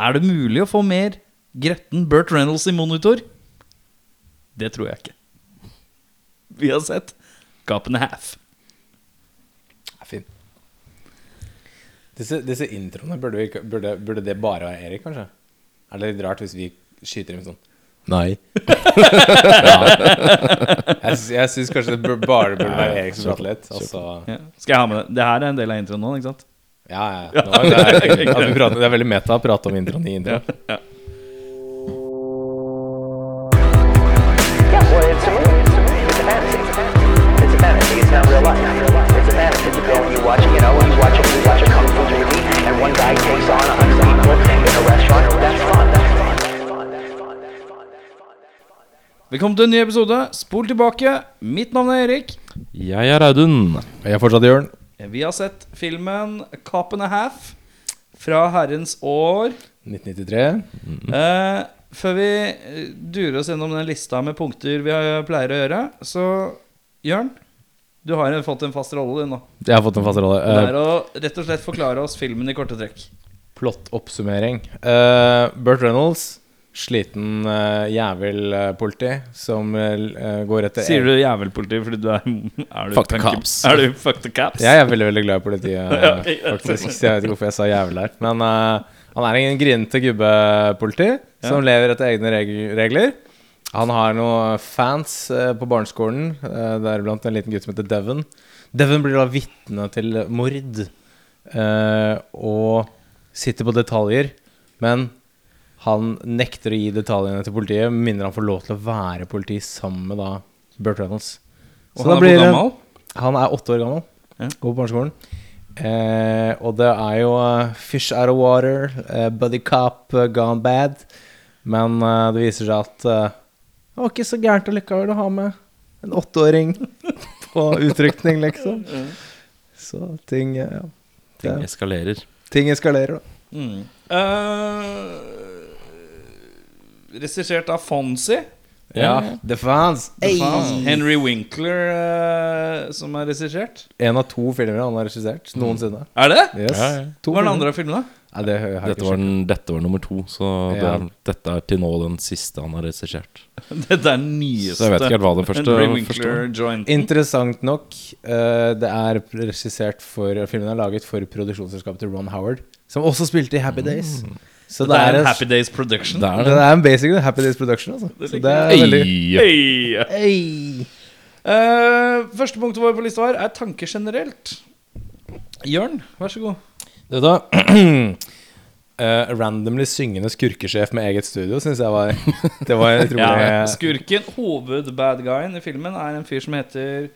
Er det mulig å få mer gretten Burt Reynolds i monitor? Det tror jeg ikke. Vi har sett Gap and a Half. er fin. Disse, disse introene, burde, vi, burde, burde det bare være Erik, kanskje? Er det litt rart hvis vi skyter inn sånn Nei. Jeg, sy- jeg syns kanskje det bare burde være Erik som prater litt. Altså. Ja. Skal jeg ha med det? Det her er en del av introen nå, ikke sant? Ja, ja. Nå, det, er, at vi prater, det er veldig meta å prate om introen i introen. Velkommen til en ny episode. Spol tilbake. Mitt navn er Erik. Jeg er Audun. Og Jeg er fortsatt Jørn. Vi har sett filmen Cop and a Half fra herrens år 1993. Eh, før vi eh, durer oss gjennom den lista med punkter vi pleier å gjøre, så Jørn, du har fått en fast rolle du nå. Jeg har fått en fast rolle. Det Uh, er å rett og slett forklare oss filmen i korte trekk. Plottoppsummering. Uh, Burt Reynolds, sliten uh, jævelpoliti som uh, går etter Sier du jævelpoliti fordi du er, er du Fuck the cops. Er du fuck the cops? Jeg er veldig veldig glad i politiet, uh, ja, faktisk. Jeg vet ikke hvorfor jeg sa jævel der. Men uh, han er en grinete gubbepoliti som lever etter egne regler. Han har noen fans uh, på barneskolen, uh, deriblant en liten gutt som heter Devon. Devon blir da vitne til mord uh, og sitter på detaljer, men han nekter å gi detaljene til politiet, med mindre han får lov til å være politi sammen med da Burt Reynolds. Og Så han da er blir det- gammel? han er åtte år gammel. Ja. Går på barneskolen. Eh, og det er jo eh, fish out of water, eh, buddy cop eh, gone bad. Men eh, det viser seg at eh, det var ikke så gærent allikevel å ha med en åtteåring på utrykning, liksom. Så ting eh, ja. Ting Det- eskalerer. ting eskalerer, da. Mm. Eh, Regissert av Fonzie. Ja, The Fans. The fans. Henry Winkler eh, som er regissert. En av to filmer han har regissert noensinne. Er det? Yes. Ja, ja. To Hva er den filmer. andre filmen, da? Nei, det har jeg Dette ikke var, den, dette var nummer to, så det Ja. er, dette er til nå den siste han har regissert. Dette er den nyeste. Så jeg vet ikke helt hva den første, Henry første Winkler var. joint. Interessant nok, eh, det er regissert for Filmen er laget for produksjonsselskapet til Ron Howard, som også spilte i Happy Days. Så Det er en Happy Days production. Det er det det. er en basically en Happy Days production, altså. Så det er Ei, veldig Øy. Øy. Eh, første punktet vår på lista her er tanker generelt. Jørn, vær så god. Det da uh, Randomly syngende skurkesjef med eget studio syns jeg var Det var utrolig Ja, skurken, hoved-bad-guyen i filmen, er en fyr som heter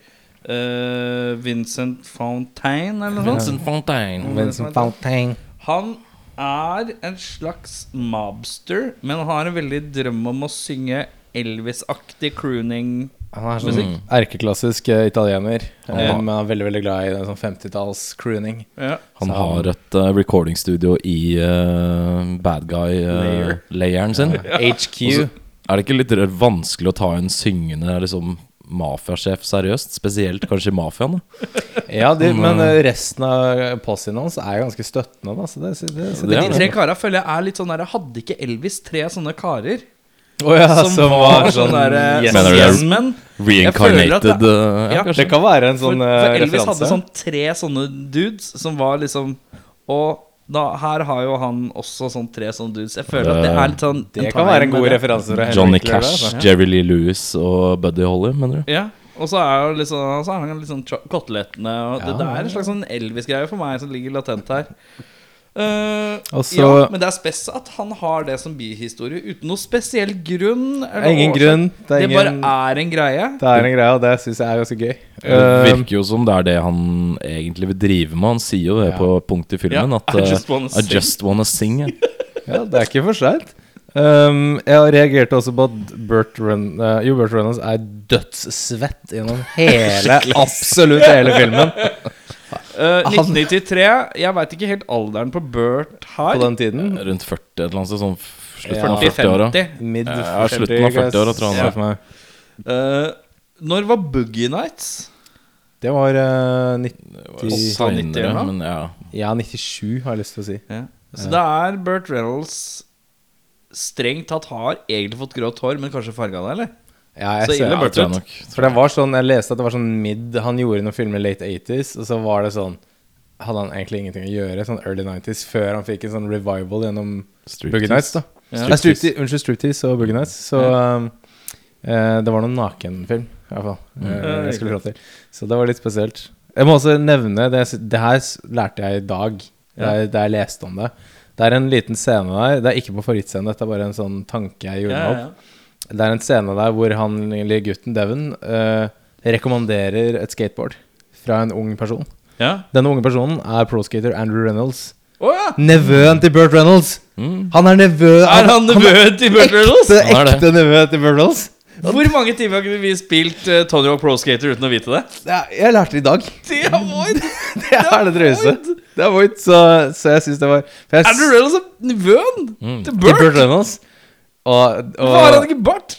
uh, Vincent Fontaine, eller noe sånt. Vincent Fontaine. Vincent Fontaine. Han er en slags mobster, men har en veldig drøm om å synge Elvis-aktig crooning. Han er sånn Musikk. erkeklassisk eh, italiener, eh, Ja. men er veldig veldig glad i den sånn 50-talls crooning. Ja. Han Så- har et uh, recordingstudio i uh, bad Layer. guy-layeren sin. HQ. Er det ikke litt vanskelig å ta en syngende liksom, mafiasjef seriøst? Spesielt kanskje i mafiaen. da. Ja, de, men eh, resten av posten hans er ganske støttende, da. Så det, det, så det De tre kara føler jeg er litt sånn der Hadde ikke Elvis tre sånne karer? Oh ja, som, var sånn der yes. Mener du yes men. Reincarnated ja, Ja. Det kan være en sånn for for Elvis referanse. hadde sånn tre sånne dudes som var liksom Og da, her har jo han også sånn tre sånne dudes. Jeg føler at det er litt sånn Det kan være en god referanse Johnny Cash, ja. Jerry Lee Lewis og Buddy Holly, mener du? Ja, og så er jo liksom, så er han litt sånn kotelettene og det, det er en slags sånn Elvis-greie for meg som ligger latent her. Eh, altså, ja, men det er spes at han har det som bihistorie uten noe spesiell grunn. ingen årsak. grunn. Det er, Det ingen, bare er en greie. det er en greie, og det syns jeg er ganske gøy. Det Eh, virker jo som det er det han egentlig vil drive med. Han sier jo det Ja. på punktet i filmen. Ja, at I uh, just wanna I sing. just wanna sing. ja. ja, det er ikke for seint. Um, jeg reagerte også på at Bert, Ren uh, jo, Bert Reynolds er dødssvett gjennom hele, absolutt hele filmen. Eh, 1993. Jeg veit ikke helt alderen på Burt her. På den tiden. Rundt 40 et eller annet sted. Sånn slutten Ja. av 40-åra. Ja, slutten av 40-åra, tror jeg han Ja. for meg. Eh, når var Boogie Nights? Det var uh, 90, Det var Åtte- 90 eller noe? ja. ja, 97, har jeg lyst til å si. Ja. Så det er Burt Reynolds strengt tatt har egentlig fått grått hår, men kanskje farga det, eller? Ja, jeg Så ser ille det. burde tror nok. For det var sånn, Jeg leste at det var sånn mid Han gjorde noen filmer late 80s, og så var det sånn Hadde han egentlig ingenting å gjøre, sånn early 90s, før han fikk en sånn revival gjennom Boogie Nights, da. Ja. Nei, striptease, unnskyld, Striptease og Boogie Nights. Så ja. eh, det var noen nakenfilm, i hvert fall. eh, jeg skulle til. Så det var litt spesielt. Jeg må også nevne Det, det her lærte jeg i dag, da jeg, da jeg leste om det. Det er en liten scene der. Det er ikke på favorittscenen, dette er bare en sånn tanke jeg gjorde Ja, meg ja, opp. Det er en scene der hvor han, eller gutten Devon, eh, rekommanderer et skateboard fra en ung person. ja. Denne unge personen er proskater Andrew Reynolds. Oh, ja! Nevøen til Burt Reynolds! Mm. Han er nevø Er han nevøen til Burt Reynolds? Ekte, ekte nevø til Burt Reynolds. Hvor mange timer kunne vi spilt uh, Tony Hawk Pro Skater uten å vite det? Ja, jeg lærte det i dag. Det er void! Det er det drøyeste. Det er void, så, så jeg syns det var jeg, Andrew Reynolds er nevøen Mm. til til Burt Burt! Reynolds. Og, og Hvorfor har han ikke bart?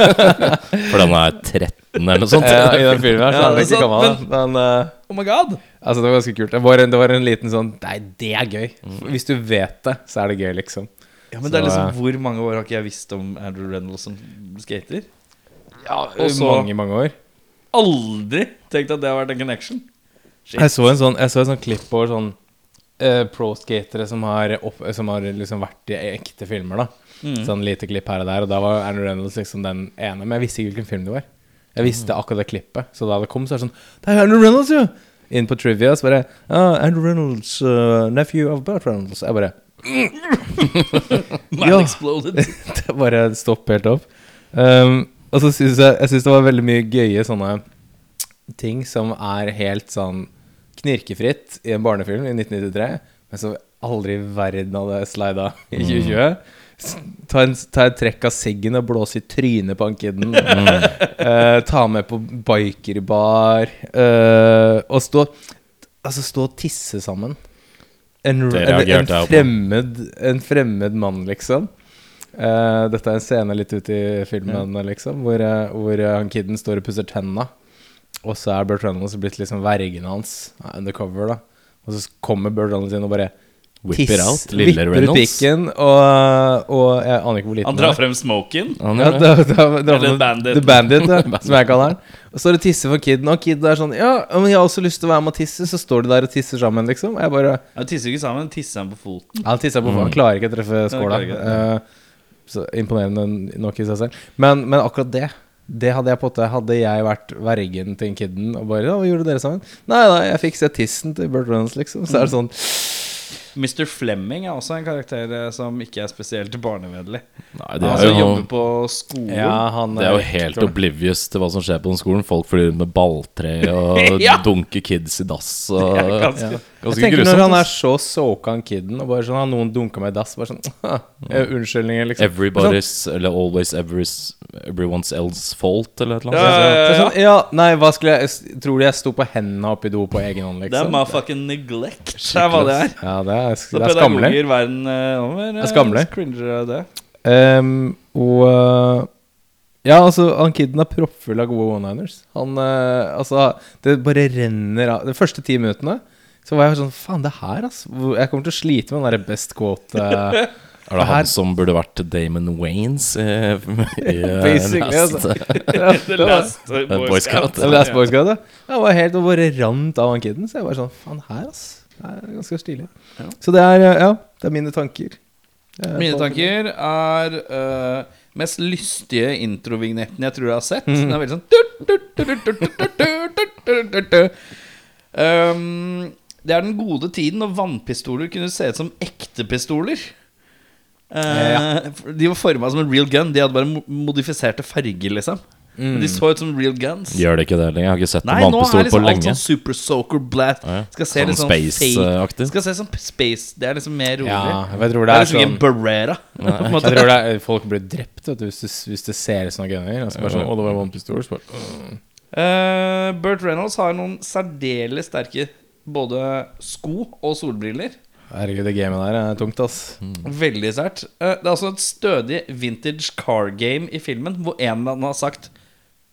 For den er 13 eller noe sånt. ja, I den filmen her så Ja, er ikke sant, gammel. Men eh, Oh my god. altså, det var ganske kult. Det var, en, det var en liten sånn Nei, det er gøy. Hvis du vet det, så er det gøy, liksom. Ja, men det er liksom Hvor mange år har ikke jeg visst om Andrew Reynolds som skater? Ja, og så- mange, mange år. Aldri tenkt at det har vært en connection. Shit. Jeg så en sånn, jeg så en sånn klipp over sånn uh, pro-skatere som har, opp, som har liksom vært i ekte filmer, da. Mm. Sånn lite klipp her og der, og da var Andrew Reynolds liksom den ene. Men jeg visste ikke hvilken film det var. Jeg visste akkurat det klippet. Så da det kom, så var det sånn Det er Andrew Reynolds, jo! Inn på trivia, så bare ah, Andrew Reynolds, uh, nephew of Bert Reynolds. Jeg bare Man exploded. Det bare stopp helt opp. Um, og så syns jeg, jeg synes det var veldig mye gøye sånne ting som er helt sånn knirkefritt i en barnefilm i 1993, men som aldri i verden hadde slida i 2020. S- Ta, en, ta et trekk av seggen og blåse i trynet på han Mm. uh, ta med på bikerbar. Uh, og stå Altså stå og tisse sammen. En, en, en, fremmed, en fremmed mann, liksom. Uh, dette er en scene litt ute i filmen, liksom, hvor, hvor han kiden står og pusser tenna. Og så er Burt Reynolds blitt liksom vergen hans undercover, da. Og så kommer Burt Reynolds inn og bare Whip it out, lille vipper ut Reynolds. pikken, og, og jeg aner ikke hvor liten Han drar frem smoken. Han ja, gjør det. da, da, da, Eller Bandit. The Bandit, ja, som jeg kaller den. Og så er det tisse for kiden, og kiden er sånn Ja, men jeg har også lyst til å være med og tisse. Så står de der og tisser sammen, liksom. Jeg bare Han tisser ikke sammen, tisser han på foten. Han tisser på Han klarer ikke å treffe skåla. klarer ikke, Eh, så imponerende nok i seg selv. Men, men akkurat det det hadde jeg på en måte Hadde jeg vært vergen til en kiden og bare Ja, hva gjorde dere sammen? Nei, nei, jeg fikk se tissen til Burt Reynolds, liksom. Så er det sånn Mr. Fleming er også en karakter eh, som ikke er spesielt barnevennlig. Nei, det Han er som jo jobber på skolen. Ja, han Det er jo helt oblivious til hva som skjer på den skolen. Folk flyr med balltre og Ja. dunker kids i dass. Og, Det er ganske- ja. Jeg Ganske tenker grusomt. Når han er så soka kiden, og bare sånn Har noen dunka meg i dass? Bare sånn eh, Unnskyldninger, liksom. Everybody's, eller always every's, everyone's else fault, eller et eller annet. ja, Det ja. sånn, ja, nei, hva skulle jeg Tror du jeg sto på hendene oppi do på egen hånd, Det er my motherfucking neglect. Det er hva det er. Ja, det er, Det er skammelig. pedagoger verden eh, over Det er skammelig. cringer det. Um, og øh, Ja, altså, han kiden er proppfull av gode one-liners. Han øh, Altså, det bare renner av De første ti minuttene så var jeg sånn Faen, det her, altså. Jeg kommer til å slite med den derre best quote Er det han som burde vært Damon Waynes i, eh, Basically, Last- altså. The Last Boy, Boy Scout. Scout. Last Boy Scout, ja. Det var helt og bare rant av han kiden. Så jeg var sånn Faen, her, ass. Det er ganske stilig. Ja. Så det er øh, Ja, det er mine tanker. Er Mine tanker er uh, mest lystige introvignetten jeg tror jeg har sett. Mm. Den er veldig sånn um, Det er den gode tiden når vannpistoler kunne se ut som ekte pistoler. Eh, De var forma som en real gun. De hadde bare modifiserte farger, liksom. Men de så ut som real guns. Gjør det ikke det lenger? Jeg har ikke sett Nei, en nå er liksom alt lenge. sånn super soaker blast. Ja, ja. Skal se Sånn litt sånn space-aktig. Skal se som space. Det er liksom mer rolig. Ja, jeg tror det det er er liksom sånn en Beretta. på Jeg tror det er, folk blir drept vet du, hvis, det, hvis det ser ut som gunner. Altså bare sånn, å, det var vannpistol. Så bare, øh. Eh, Burt Reynolds har noen særdeles sterke både sko og solbriller. Herregud, det gamet der er tungt, ass. Veldig sært. Eh, det er altså et stødig vintage car game i filmen, hvor en eller annen har sagt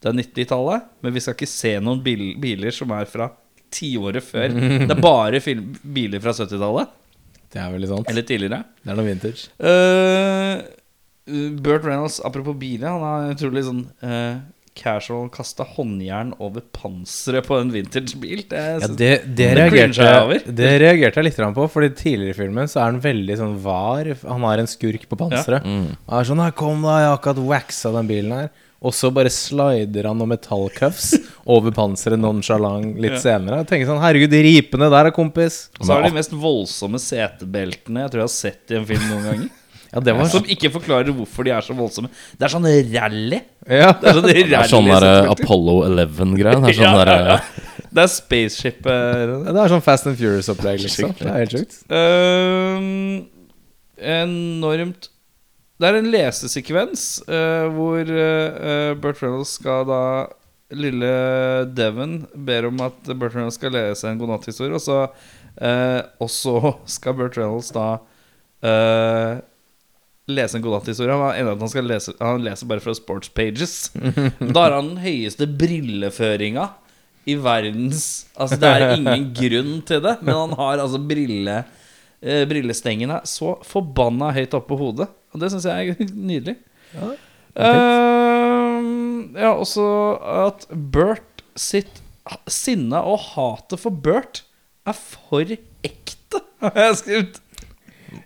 det er 90-tallet, men vi skal ikke se noen bil biler som er fra tiåret før. Det er bare film biler fra 70-tallet. Det er veldig sant. Eller tidligere. Det er noe vintage. Uh, Burt Reynolds, apropos biler, han har utrolig sånn uh, casual kasta håndjern over panseret på en vintagebil. Det, Ja, det, det, Det reagerte, det reagerte jeg litt på, Fordi tidligere i filmen så er han veldig sånn var. Han har en skurk på panseret. Mm. Han er sånn «Nei, 'Kom, da, jeg har akkurat waxa den bilen her'. Og så bare slider han noen metallcuffs over panseret nonchalant litt Ja. senere. Jeg tenker sånn 'Herregud, de ripene der, kompis'. Så har de mest voldsomme setebeltene jeg tror jeg har sett i en film noen ganger. Ja, det var Som ikke forklarer hvorfor de er så voldsomme. Det er sånn rally. Ja. Det er sånn rally Det er sånn der eh. Apollo 11-greie. Det er sånn Ja, ja, ja. eh, Det er spaceship eh, Ja, Det er sånn Fast and Furious-opplegg, liksom. Det er helt sjukt. Uh, Enormt Det er en lesesekvens uh, hvor uh, Burt Reynolds skal da Lille Devon ber om at Burt Reynolds skal lese en godnatthistorie, og så eh, Og så skal Burt Reynolds da eh, lese en godnatthistorie. Han er i at han skal lese Han leser bare fra sports pages. Da har han den høyeste brilleføringa i verdens Altså, det er ingen grunn til det, men han har altså brille eh, brillestengene så forbanna høyt oppe på hodet. Og det syns jeg er nydelig. Ja, Uh, ja, også at Bert sitt sinne og hatet for Bert er for ekte, har jeg skrevet.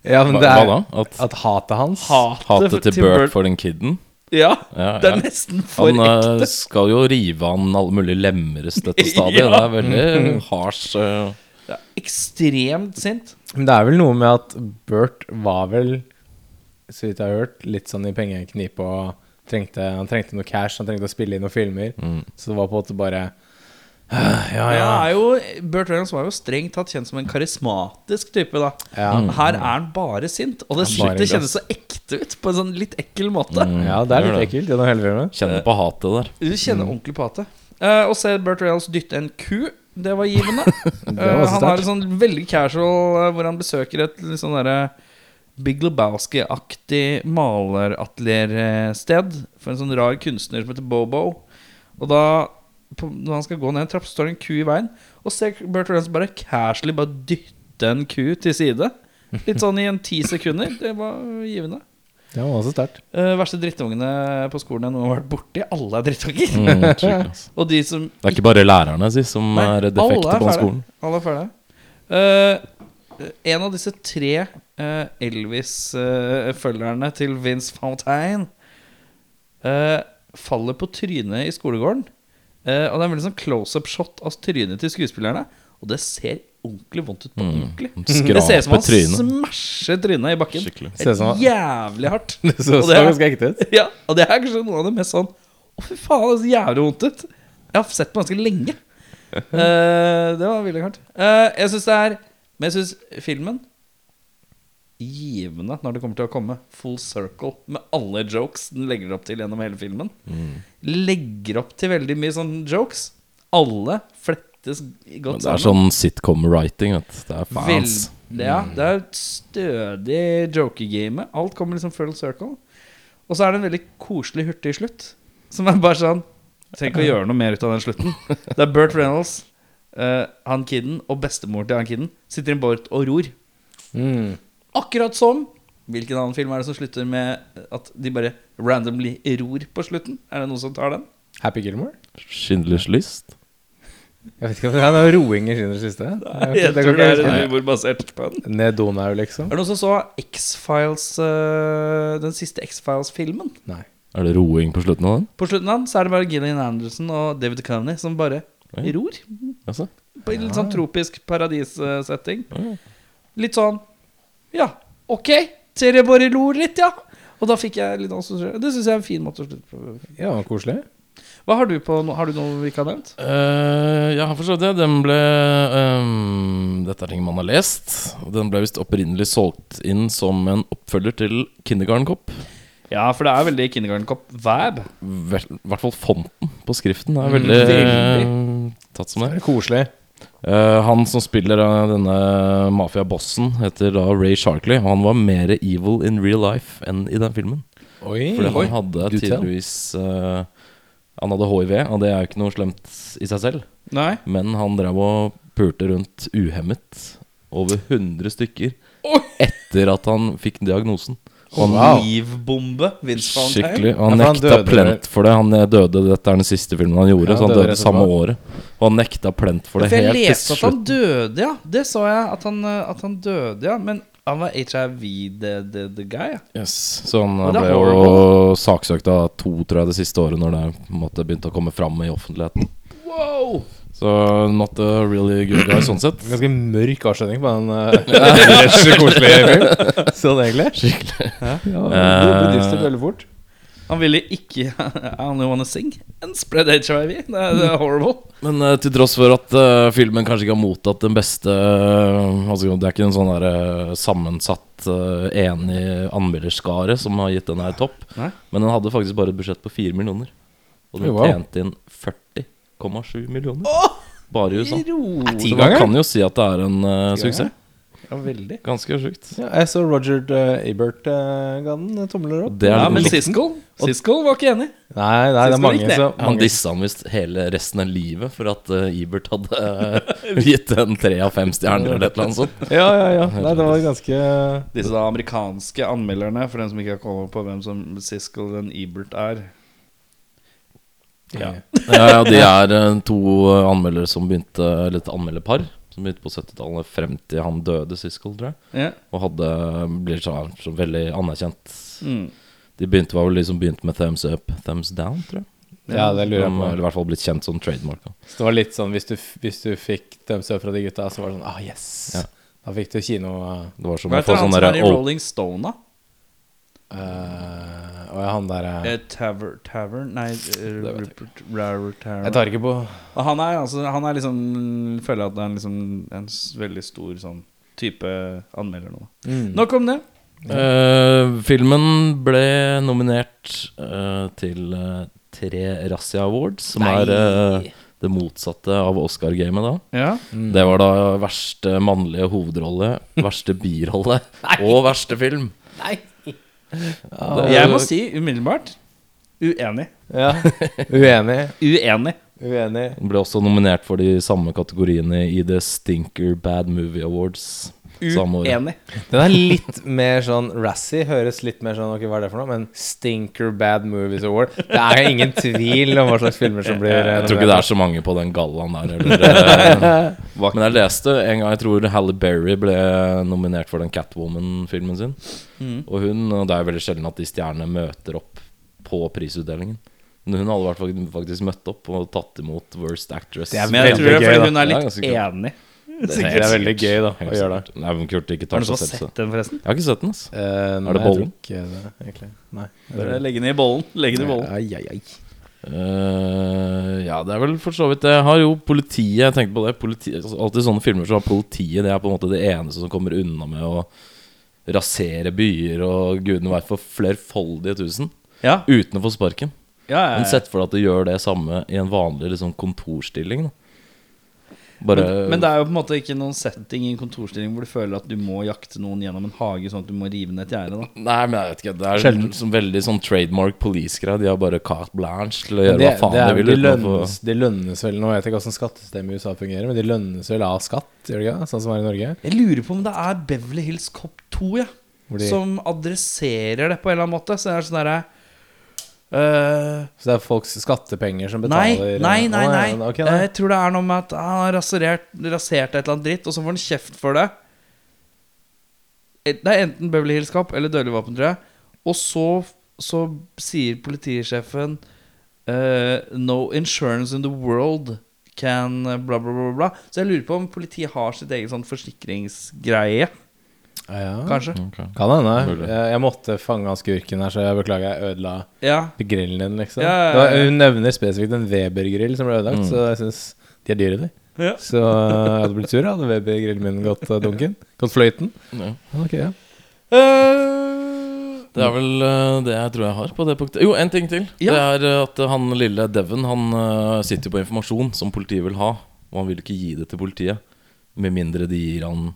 Ja, men hva, det hva er da? At at hatet hans Hatet, hatet til Burt for den kiden? Ja, Ja, det er ja. nesten for Han ekte. Han skal jo rive an alle mulige lemmer i dette stadiet. Ja. Det er veldig harsh. eh, Det er ekstremt sint. Men det er vel noe med at Bert var vel, så vidt jeg har hørt, litt sånn i pengeknipe og trengte, han trengte noe cash, han trengte å spille inn noen filmer. Mm. Så det var på en måte bare «Ah, Ja, Ja, ja. er jo, Burt Reynolds var jo strengt tatt kjent som en karismatisk type. da Ja, Her er han bare sint, og det glass. kjennes så ekte ut på en sånn litt ekkel måte. Mm, ja det er litt ekkelt gjennom hele filmen. Kjenner på hatet der. Du kjenner ordentlig på hatet. Uh, og se Burt Reynolds dytte en ku. Det var givende. Det var uh, han har en sånn veldig casual uh, hvor han besøker et litt sånn derre Big Lebowski-aktig maleratelier-sted for en sånn rar kunstner som heter Bobo. Og da, på, når han skal gå ned en trapp, står det en ku i veien. Og ser Bert Reynolds bare casually bare dytte en ku til side. Litt sånn i en ti sekunder. Det var givende. Det var også sterkt. Uh, verste drittungene på skolen jeg noen har vært borti. Alle er drittunger. Mm, altså. Og de som Det er ikke bare lærerne si, som Nei, er defekte er på den skolen. Alle er ferdige. Uh, en av disse tre eh, Elvis-følgerne til Vince Fontaine eh, faller på trynet i skolegården. Eh, og det er en veldig sånn close-up-shot av trynet til skuespillerne. Og det ser ordentlig vondt ut på Mm. ordentlig. Mm. Det ser ut som han smasher trynet i bakken. Skikkelig. Jævlig hardt. Det så, så det er- ganske ekte ut. Ja, og det er kanskje noe av det mest sånn Å, fy faen, det ser jævlig vondt ut. Jeg har sett på ganske lenge. uh, det var veldig hardt. Uh, jeg syns det er Men jeg syns filmen Givende når det kommer til å komme full circle med alle jokes den legger opp til gjennom hele filmen. Legger opp til veldig mye sånne jokes. Alle flettes godt sammen. det er sammen. sånn sitcom-writing. vet du. Det er fans. Vel- ja, det er et stødig joker-game. Alt kommer liksom full circle. Og så er det en veldig koselig, hurtig slutt. Som er bare sånn Tenk å gjøre noe mer ut av den slutten. Det er Burt Reynolds, uh, han kiden og bestemor til han kiden sitter i en båt og ror. Mm. Akkurat som Hvilken annen film er det som slutter med at de bare randomly ror på slutten? Er det noen som tar den? Happy Gilmore? Schindlers list. Jeg vet ikke om det er noe roing i Schindlers liste. Jeg det tror det er humorbasert på den. Ned Donau, liksom? Er det noen som så X-Files uh, Den siste X-Files-filmen? Nei. Er det roing på slutten av den? På slutten av den så er det bare Gillian Anderson og David Duchovny som bare Oi. ror. Altså? På en litt sånn tropisk paradissetting. Litt sånn Ja, ok, dere bare lo litt, ja. Og da fikk jeg litt assosiasjon. Det syns jeg er en fin måte å slutte på. Ja, koselig. Hva har du på nå? Har du noe vi ikke har nevnt? Uh, jeg har forstått det. Den ble um, Dette er ting man har lest. Den ble visst opprinnelig solgt inn som en oppfølger til Kindergarten Cop. Ja, for det er veldig Kindergarten Cop-vab. I hvert fall fonten på skriften er veldig, veldig. Uh, tatt som Det det. er koselig. Eh, han som spiller uh, denne mafiabossen, heter da Ray Sharkley. Og han var mer evil in real life enn i den filmen. Oi. Fordi Oi. han hadde tydeligvis uh, Han hadde hiv, og det er jo ikke noe slemt i seg selv. Nei. Men han drev og pulte rundt uhemmet over 100 stykker etter at han fikk diagnosen. Livbombe. Vince Valentine. Skikkelig. Og han Ja, for han nekta plent for det. Han eh, døde, Dette er den siste filmen han gjorde, Ja, så han døde døde samme året. Og han nekta plent for det For jeg helt til leste at han døde, ja. Det så jeg. At han, eh, at han døde, ja. Men han var hiv the, the, the guy. Yes. Så han ble er jo saksøkt av to, tror jeg, det siste året, når det begynte å komme fram i offentligheten. Wow! Så not a really good guy sånn sett. Ganske mørk avslutning på den uh, ellers koselige film. Sånn egentlig. Skikkelig. Ja, ja, det blir dystert veldig fort. Han ville ikke I only wanna sing and spread HIV. Det er, det er horrible. Men uh, til tross for at uh, filmen kanskje ikke har mottatt den beste uh, altså, Det er ikke en sånn der eh, sammensatt, uh, enig anmelderskare som har gitt den her topp. Nei. Men den hadde faktisk bare et budsjett på 4 millioner. Og den Wow. tjente inn 40,7 millioner. Bare i USA. Ro. Så man kan jo si at det er en uh, suksess. Ja, veldig. Ganske sjukt. Ja, jeg så Roger uh, Ebert uh, ga den tomler opp. Det er Ja, men. Siskel Siskel var ikke enig. Nei, nei, det er mange som Han dissa han visst hele resten av livet for at uh, Ebert hadde gitt en tre av fem stjerner eller et eller annet sånt. Ja, ja, ja. Nei, det var ganske Disse amerikanske anmelderne, for den som ikke har kommet på hvem som Siskel og Ebert er. Ja, ja, De er eh, to eh, anmeldere som begynte Eller et anmelderpar som begynte på 70-tallet frem til han døde, Siskel, tror jeg. Ja. Og hadde blir så, så veldig anerkjent. Mm. De begynte var vel de som begynte med thumbs up, thumbs down, tror jeg. Ja, det lurer jeg på. eller i hvert fall blitt kjent som trademark. Da. Så det var litt sånn hvis du, hvis du fikk thumbs up fra de gutta, så var det sånn Ah, yes! Ja. Da fikk du kino uh, Det var som Hva å få heter han sånn som derre er i Rolling Stone, da? uh, Og han der er Eh, Taver, Tavern Nei, eh, Rupert Tavern. Jeg tar ikke på han er, altså, han er liksom Føler at det er liksom en veldig stor sånn type anmelder nå. mm. Nok om det. Uh, filmen ble nominert uh, til uh, tre Razzie Awards, som er eh, det motsatte av Oscar-gamet da. Ja. Mm. Det var da verste mannlige hovedrolle, verste birolle og verste film. Nei! Jeg må si umiddelbart uenig. Ja. Uenig. Uenig. Uenig. Ble også nominert for de samme kategoriene i The Stinker Bad Movie Awards. Uenig. Den er litt mer sånn Razzie høres litt mer sånn Ok, hva er det for noe? Men Stinker Bad Movies Award Det er ingen tvil om hva slags filmer som blir eh, Jeg tror ikke det er så mange på den gallaen der. Eller, eh, men jeg leste en gang Jeg tror Halle Berry ble nominert for den Catwoman-filmen sin. Mm. Og hun og Det er jo veldig sjelden at de stjernene møter opp på prisutdelingen. Men hun hadde faktisk møtt opp og tatt imot Worst Actress. Det er jeg tror det er fordi hun er litt enig. Det er veldig gøy, da, å gjøre det. Nei, men Kurt ikke Har du så så sett den, forresten? Jeg har ikke sett den, altså. Eh, Er det bollen? jeg tror ikke det, egentlig. Nei. Bare Legge den i bollen. Legg den i bollen. Ai, ai, ai. Eh, ja, det er vel for så vidt det. Jeg har jo politiet. Jeg tenkte på det politi, altså, Alltid i sånne filmer så har politiet Det er på en måte det eneste som kommer unna med å rasere byer og gudene veit for flerfoldige tusen. Ja. Uten å få sparken. Ja, ja, Men ja. sett for deg at du gjør det samme i en vanlig liksom, kontorstilling. Da. Bare Men, men det er jo på en måte ikke noen setting i en kontorstilling hvor du føler at du må jakte noen gjennom en hage, sånn at du må rive ned et gjerde. Nei, men jeg vet ikke. Det er Sjelden. sånn veldig sånn trademark police-greie. De har bare carte blanche til å gjøre Det, hva faen det er, de vil. de, lønnes, de lønnes vel Nå vet jeg ikke hvordan skattesystemet i USA fungerer, men de lønnes vel av skatt, gjør de ikke? Sånn som er i Norge? Jeg lurer på om det er Beverly Hills Cop 2 ja, de, som adresserer det på en eller annen måte. Så det er sånn derre øh, så det er folks skattepenger som Nei, betaler nei, nei. Ja, nei. ok, nei. Jeg tror det er noe med at han har rasert, rasert et eller annet dritt, og så får han kjeft for det. Det er enten Beverly Hills Cop eller Dødelig våpen, tror jeg. Og så, så sier politisjefen uh, No insurance in the world can eh, bla, bla, bla, bla. Så jeg lurer på om politiet har sitt eget sånn forsikringsgreie, Ja, kanskje. Okay. Kan hende. Jeg, jeg måtte fange han skurken her, så jeg beklager. Jeg ødela Ja. grillen din, liksom. Ja, ja, ja. Det var, hun nevner spesifikt en Weber-grill som ble ødelagt, Mm. så jeg syns de er dyre, de. Ja. Så jeg hadde blitt sur, hadde Weber-grillen min gått uh, dunken. Gått fløyten. Ja. Ok, ja. Eh, Det er vel uh, det jeg tror jeg har på det punktet. Jo, en ting til. Ja. Det er eh, at han lille Devon Han eh, sitter jo på informasjon som politiet vil ha. Og han vil ikke gi det til politiet med mindre de gir han eh,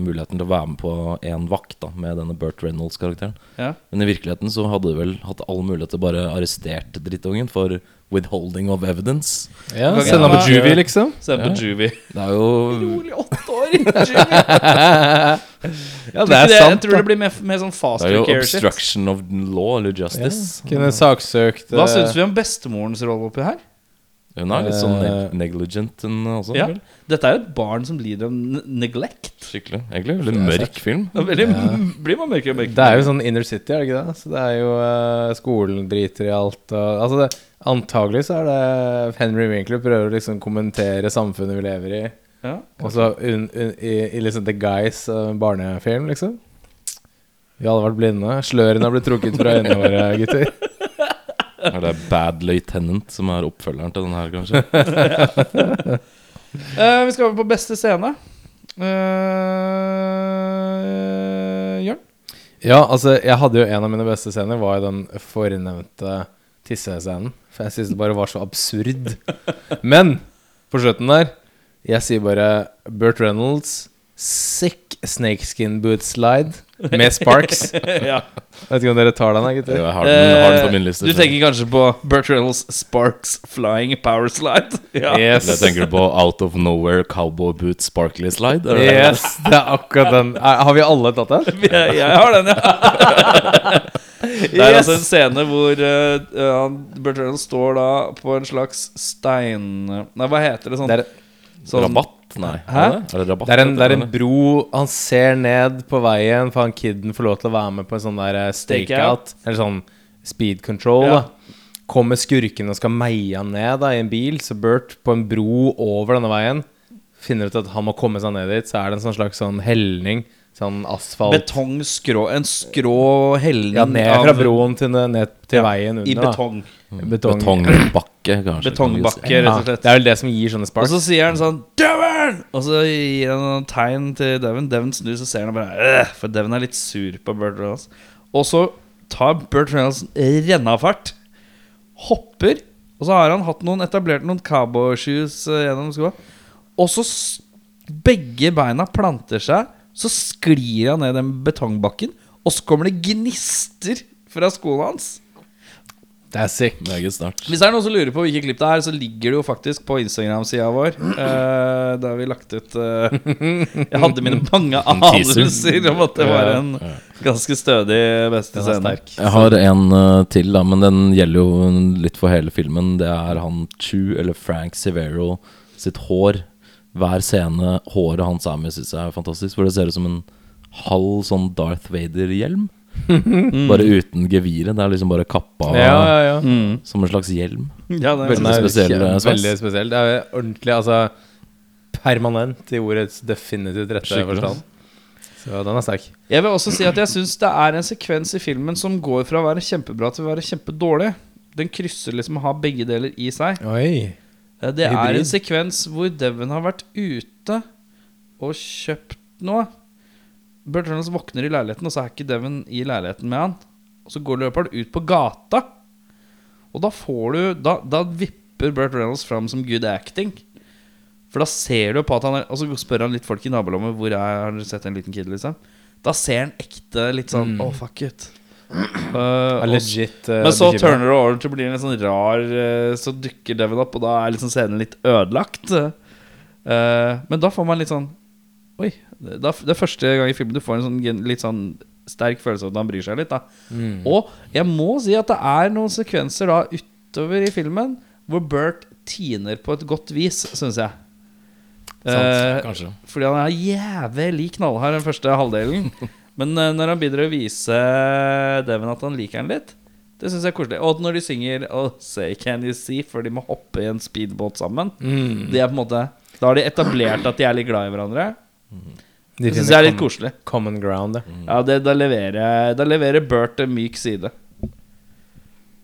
muligheten til å være med på én vakt da med denne Burt Reynolds-karakteren. Ja. Men i virkeligheten så hadde de vel hatt all mulighet til å bare arrestert drittungen for withholding of evidence. Ja, Sende ham på juvie, liksom. Se på Juvie. Det er jo Rolig åtte år! i juvie. Ja, det er det, jeg sant. tror det blir mer, mer sånn fast Det er jo obstruction shit. of law eller Ja. justice. Kunne saksøkt Hva eh, syns vi om bestemorens rolle oppi her? Hun er litt sånn Eh, neg negligent hun også. Ja. Dette er jo et barn som lider av neglect. Skikkelig. Egentlig veldig mørk film. Det er Veldig, Blir man mørkere og mørkere? Det er jo sånn inner city, er det ikke det? Så det er jo uh, Skolen driter i alt og Altså, det, antagelig så er det Henry Winkler prøver å liksom kommentere samfunnet vi lever i. Ja. Og så i, i liksom The Guys uh, barnefilm, liksom. Vi har alle vært blinde. Slørene har blitt trukket fra øynene våre, gutter. Er det Bad Lieutenant som er oppfølgeren til den her, kanskje? uh, vi skal over på beste scene. Uh, Jørn? Ja, altså, jeg hadde jo en av mine beste scener, var jo den fornevnte tissescenen. For jeg syns det bare var så absurd. Men på slutten der, jeg sier bare Burt Reynolds, sick snakeskin boot slide med sparks. ja. Vet ikke om dere tar den, gutter? Jeg har den, har den på min liste. Eh, du tenker kanskje på Burt Reynolds Sparks Flying Power Slide? Ja. Yes. Jeg tenker på Out of Nowhere Cowboy Boot Sparkly Slide. Er det det? Yes, det er akkurat den. Har vi alle tatt den? Jeg, jeg har den, ja. Det er altså en scene hvor uh, uh, Burt Reynolds står da på en slags stein... Nei, hva heter det sånn? Det er, sånn Rabatt? Nei. Hæ? Er det, er det rabatt? det er, en, det er en bro Han ser ned på veien, for han kiden får lov til å være med på en sånn der eh, stakeout. Eller sånn speed control. Ja. da Kommer skurken og skal meie han ned da i en bil. Så Bert, på en bro over denne veien, finner ut at han må komme seg ned dit. Så er det en sånn slags sånn helning. Sånn asfalt. Betong, skrå En skrå helning Ja, ned fra broen til, ned til Ja, veien under. i da. betong. Betong. Betongbakke, kanskje. Betongbakke, rett og slett. det er vel det som gir sånne spark. Og så sier han sånn 'Devon!' Og så gir han noen tegn til Devon. Devon snur, så ser han bare For Devon er litt sur på Bert Reynolds. Og så tar Bert Reynolds rennafart, hopper, og så har han hatt noen etablert noen cowboyshoes eh, gjennom skoa. Og så begge beina planter seg, så sklir han ned den betongbakken, og så kommer det gnister fra skoene hans. Det er sick. Meget snart. Hvis det er noen som lurer på hvilke klipp det er, så ligger det jo faktisk på Instagram-sida vår. Eh, der har vi lagt ut eh, Jeg hadde mine mange anelser om at det var en ganske stødig beste scene. Jeg har en uh, til, da, men den gjelder jo litt for hele filmen. Det er han Chu, eller Frank Severo, sitt hår. Hver scene håret hans er med, syns jeg er fantastisk. For det ser ut som en halv sånn Darth Vader-hjelm. Bare uten geviret. Det er liksom bare kappa Ja, ja, ja. Mm. som en slags hjelm. Ja, det Veldig er spesiell, kjem- eh. Veldig spesiell. Det er ordentlig, altså Permanent i ordets definitivt rette Skikkelig. forstand. Så den er sterk. Jeg vil også si at jeg syns det er en sekvens i filmen som går fra å være kjempebra til å være kjempedårlig. Den krysser liksom å ha begge deler i seg. Oi. Eh, Det er Hybrid. en sekvens hvor Devon har vært ute og kjøpt noe. Burt Reynolds våkner i leiligheten, og så er ikke Devon i leiligheten med han. Og så går løperen ut på gata. Og da får du Da, da vipper Burt Reynolds fram som good acting. For da ser du på at han er Og så spør han litt folk i nabolommet Hvor er, har dere sett en liten kid, liksom. Da ser han ekte litt sånn Å, fuck it. Uh, legit uh, men så bekymret. turner det over til å bli en litt sånn rar eh, Så dukker Devon opp, og da er liksom scenen litt ødelagt. Eh, men da får man litt sånn Oi. Da, det er første gang i filmen du får en sånn litt sånn sterk følelse av at han bryr seg litt. da Mm. Og jeg må si at det er noen sekvenser da utover i filmen hvor Bert tiner på et godt vis, syns jeg. Eh, kanskje. fordi han er jævlig knallhard den første halvdelen. Men eh, når han begynner å vise Devon at han liker han litt, det syns jeg er koselig. Og når de synger oh, 'Say Can You See' før de må hoppe i en speedbåt sammen. Mm. Det er på en måte Da har de etablert at de er litt glad i hverandre. De Det syns jeg er litt koselig. Common ground, det. Ja, det, Da leverer Da leverer Bert en myk side.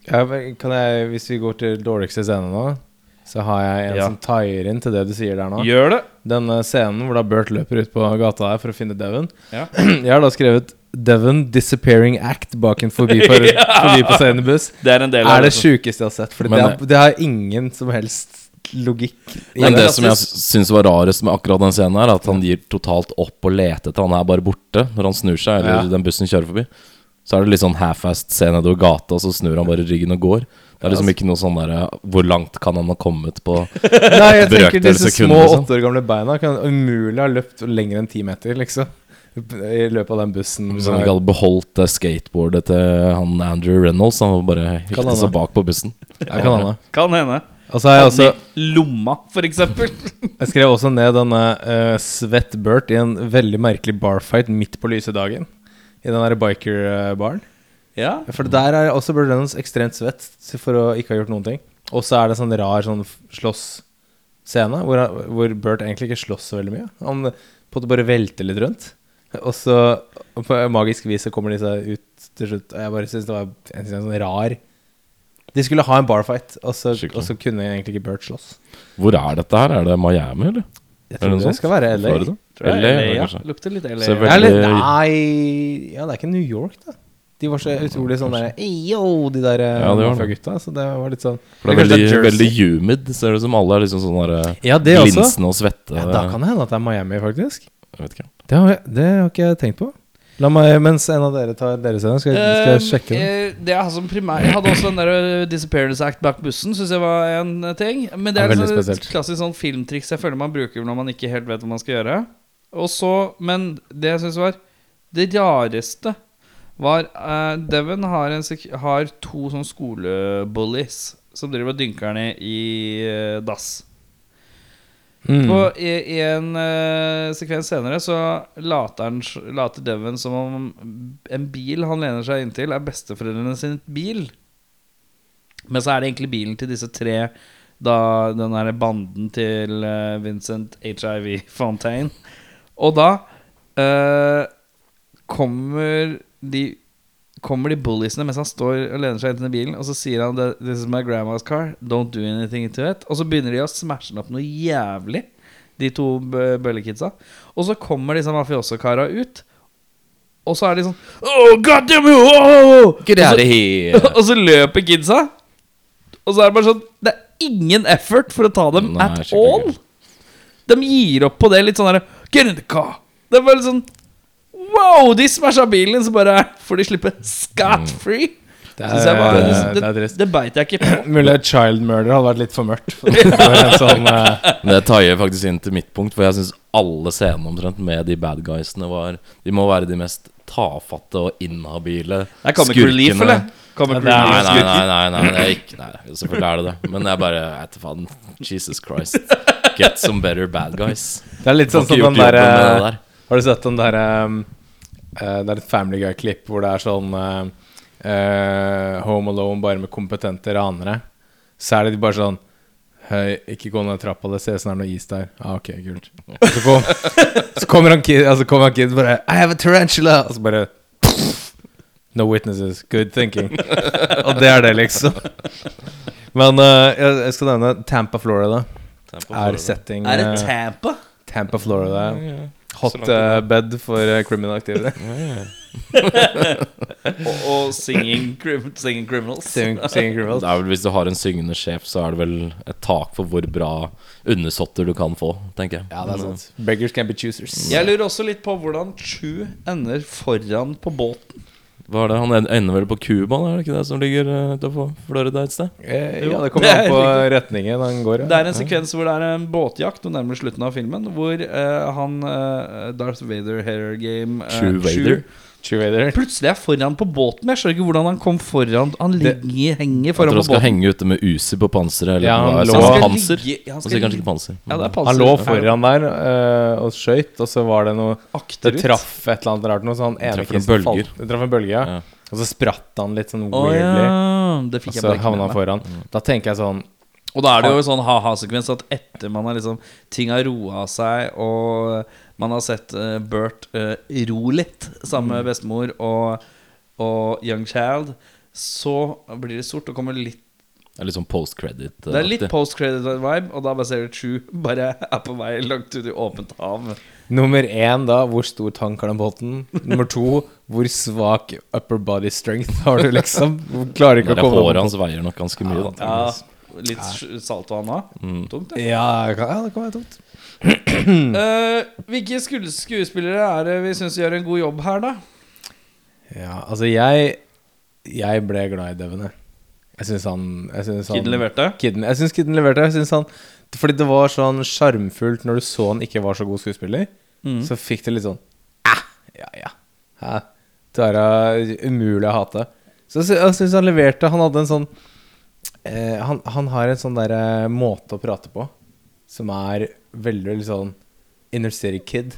Ja, kan jeg, hvis vi går til dårligste scene nå, så har jeg en Ja. som tier inn til det du sier der nå. Gjør det! Denne scenen hvor da Bert løper ut på gata her for å finne Devon. Ja. Jeg har da skrevet 'Devon disappearing act bak en forbi, for, forbi på buss Det er en del av Er det det. sjukeste jeg har sett. For det, er- det har ingen som helst logikk Men det. det som jeg syns var rarest med akkurat den scenen, her er at han gir totalt opp og leter etter Han er bare borte når han snur seg, eller Ja. den bussen kjører forbi. Så er det litt sånn half-assed se nedover gata, og så snur han bare ryggen og går. Det er liksom ikke noe sånn derre Hvor langt kan han ha kommet på Nei, jeg tenker disse små liksom. åtte år gamle beina kan umulig ha løpt lenger enn ti meter, liksom. I løpet av den bussen. Hvis han ikke hadde beholdt skateboardet til han Andrew Reynolds, han var bare Kan seg bak på bussen. Ja, kan hende. Kan hende. Og så har jeg også lomma, for eksempel. Jeg skrev også ned denne uh, Svett Burt i en veldig merkelig barfight midt på lyse dagen. I den derre biker-baren. Ja. For der er også Burt Reynolds ekstremt svett for å ikke ha gjort noen ting. Og så er det sånn rar sånn slåss-scene hvor, hvor Burt egentlig ikke slåss så veldig mye. Han på en måte bare velter litt rundt. Og så på magisk vis så kommer de seg ut til slutt. Og jeg bare syns det var en sånn rar De skulle ha en barfight, og så, og så kunne egentlig ikke Burt slåss. Hvor er dette her? Er det Miami, eller? Jeg tror det det skal være LA. Florida? LA, LA, ja. Lukter litt LA. Veldig- nei Ja, det er ikke New York, da. De var så utrolig sånn der Yo, de der Ja, det var det. gutta. Så det var litt sånn For det er veldig, veldig humid. Ser det ut som alle er liksom sånn der Ja, glinsende og svette. Ja, da kan det hende at det er Miami, faktisk. Jeg vet ikke. Det har, jeg, det har ikke jeg tenkt på. La meg, Mens en av dere tar deres scene, skal, skal jeg sjekke det. Eh, det jeg, har som primær, jeg hadde også den der eh, Disappearance Act bak bussen, syns jeg var en eh, ting. Men det er veldig liksom et spesielt. klassisk sånn filmtriks jeg føler man bruker når man ikke helt vet hva man skal gjøre. Og så, Men det jeg syns var det rareste, var uh, Devon har, har to sånn skolebullies som driver og dynker ned i uh, dass. Mm. På, i, I en uh, sekvens senere så later, han, later Devon som om en bil han lener seg inntil, er besteforeldrene sin bil. Men så er det egentlig bilen til disse tre, da den derre banden til Vincent HIV Fontaine. Og da eh, kommer de Kommer de bulliesene mens han står og lener seg inntil i bilen, og så sier han This is my grandma's car. Don't do anything to it. Og så begynner de å smashe den opp noe jævlig, de to bø- bøllekidsa. Og så kommer disse mafioso-kara ut, og så er de sånn Oh, god damn you! Oh! Get Og out så- of here! og så løper kidsa. Og så er det bare sånn Det er ingen effort for å ta dem Nei, at all. all. De gir opp på det litt sånn derre Get in the car. Det er bare sånn Wow, de smasha bilen, så bare får de slippe scot-free. Det er, jeg det, det, det er det beit jeg ikke på. Mulig child murder hadde vært litt for mørkt. For, sånn, uh... Det tar jeg faktisk inn til mitt punkt, for jeg syns alle scenene omtrent med de bad guysene var De må være de mest tafatte og inhabile det kommer ikke relief, skurkene. eller? Nei, det er- Nei, nei, nei, nei, nei, det er ikke, nei selvfølgelig er det det. Men jeg bare jeg vet faen. Jesus Christ. Get some better bad guys. det er litt sånn som den der, jobben med eh, der. Har du sett den der um, eh, Det er et Family Guy-klipp hvor det er sånn uh, eh, Home Alone bare med kompetente ranere. Så er det de bare sånn Hei, ikke gå ned trappa, det ser ut som det er noe is der. Ah, ok, kult. Så, kom, så kommer han kid, altså kommer han kid bare I have a tarantula! Og så bare No witnesses. Good thinking. Og det er det, liksom. Men uh, jeg, jeg skal nevne Tampa, Florida. Er setting Er det Tampa? Tampa, Florida. Så Hot langt eh, bed for uh, criminal activity. Og, og singing, crim, singing criminals. Sing, singing criminals. Det er vel Hvis du har en syngende sjef, så er det vel et tak for hvor bra undersåtter du kan få, tenker jeg. Ja, det er sant. Beggars can be choosers. Jeg lurer også litt på hvordan Chu ender foran på båten. Hva er det? Han ender vel på Cuba, er det ikke det som ligger utafor utenfor Florida et sted? Eh, ja, det kommer an på retningen han går. ja. Det er en sekvens hvor det er en båtjakt, og nærmere slutten av filmen, hvor eh, han eh, Darth Vader Hair Game eh, True Vader. Cheerleader. Plutselig er foran på båten. Jeg skjønner ikke hvordan han kom foran. Han Det- ligger, henger Jeg tror han skal henge ute med Uzi på panseret. Eller Ja, han lå- Han Han panser. ligge- han Han skal kanskje ligge- ikke panser. Ja, det er panser. Han lå foran der eh, og skøyt, og så var det noe Det Akterut. traff et eller annet rart. Noe sånn ene Traff bølger. falt- Det traff en bølge, ja. Ja. Og så spratt han litt sånn Å weirdly. ja, det Og fikk jeg så bare ikke havna med han meg. foran. Da tenker jeg sånn Og da er det jo en sånn ha-ha-sekvens at etter man har liksom ting har roa seg, og man har sett uh, Bert uh, ro litt sammen med bestemor og, og Young Child, så blir det sort og kommer litt Det er litt sånn post-credit. Det er litt post-credit-vibe, og da baserer True bare er på vei langt ut i åpent hav. Nummer én, da, hvor stor tank har den båten? Nummer to, hvor svak upper body strength har du, liksom? Klarer ikke Det å komme håret hans veier nok ganske mye, da. Ja, Litt saltvann òg. Mm. Tungt, det. Ja, det kan, ja, det kan være tungt. Eh, hvilke skues- skuespillere er det vi syns gjør en god jobb her, da? Ja, altså jeg Jeg ble glad i Devon, jeg. Jeg syns han jeg synes han, Kidden leverte. Kidden, jeg syns Kidden leverte. Jeg synes han Fordi det var sånn sjarmfullt når du så han ikke var så god skuespiller. Mm. Så fikk det litt sånn Æh, ja ja. Hæ? Tara umulig å hate. Så jeg sy- jeg syns han leverte. Han hadde en sånn eh, han, han har en sånn der eh, måte å prate på som er veldig, veldig sånn Inner City Kid.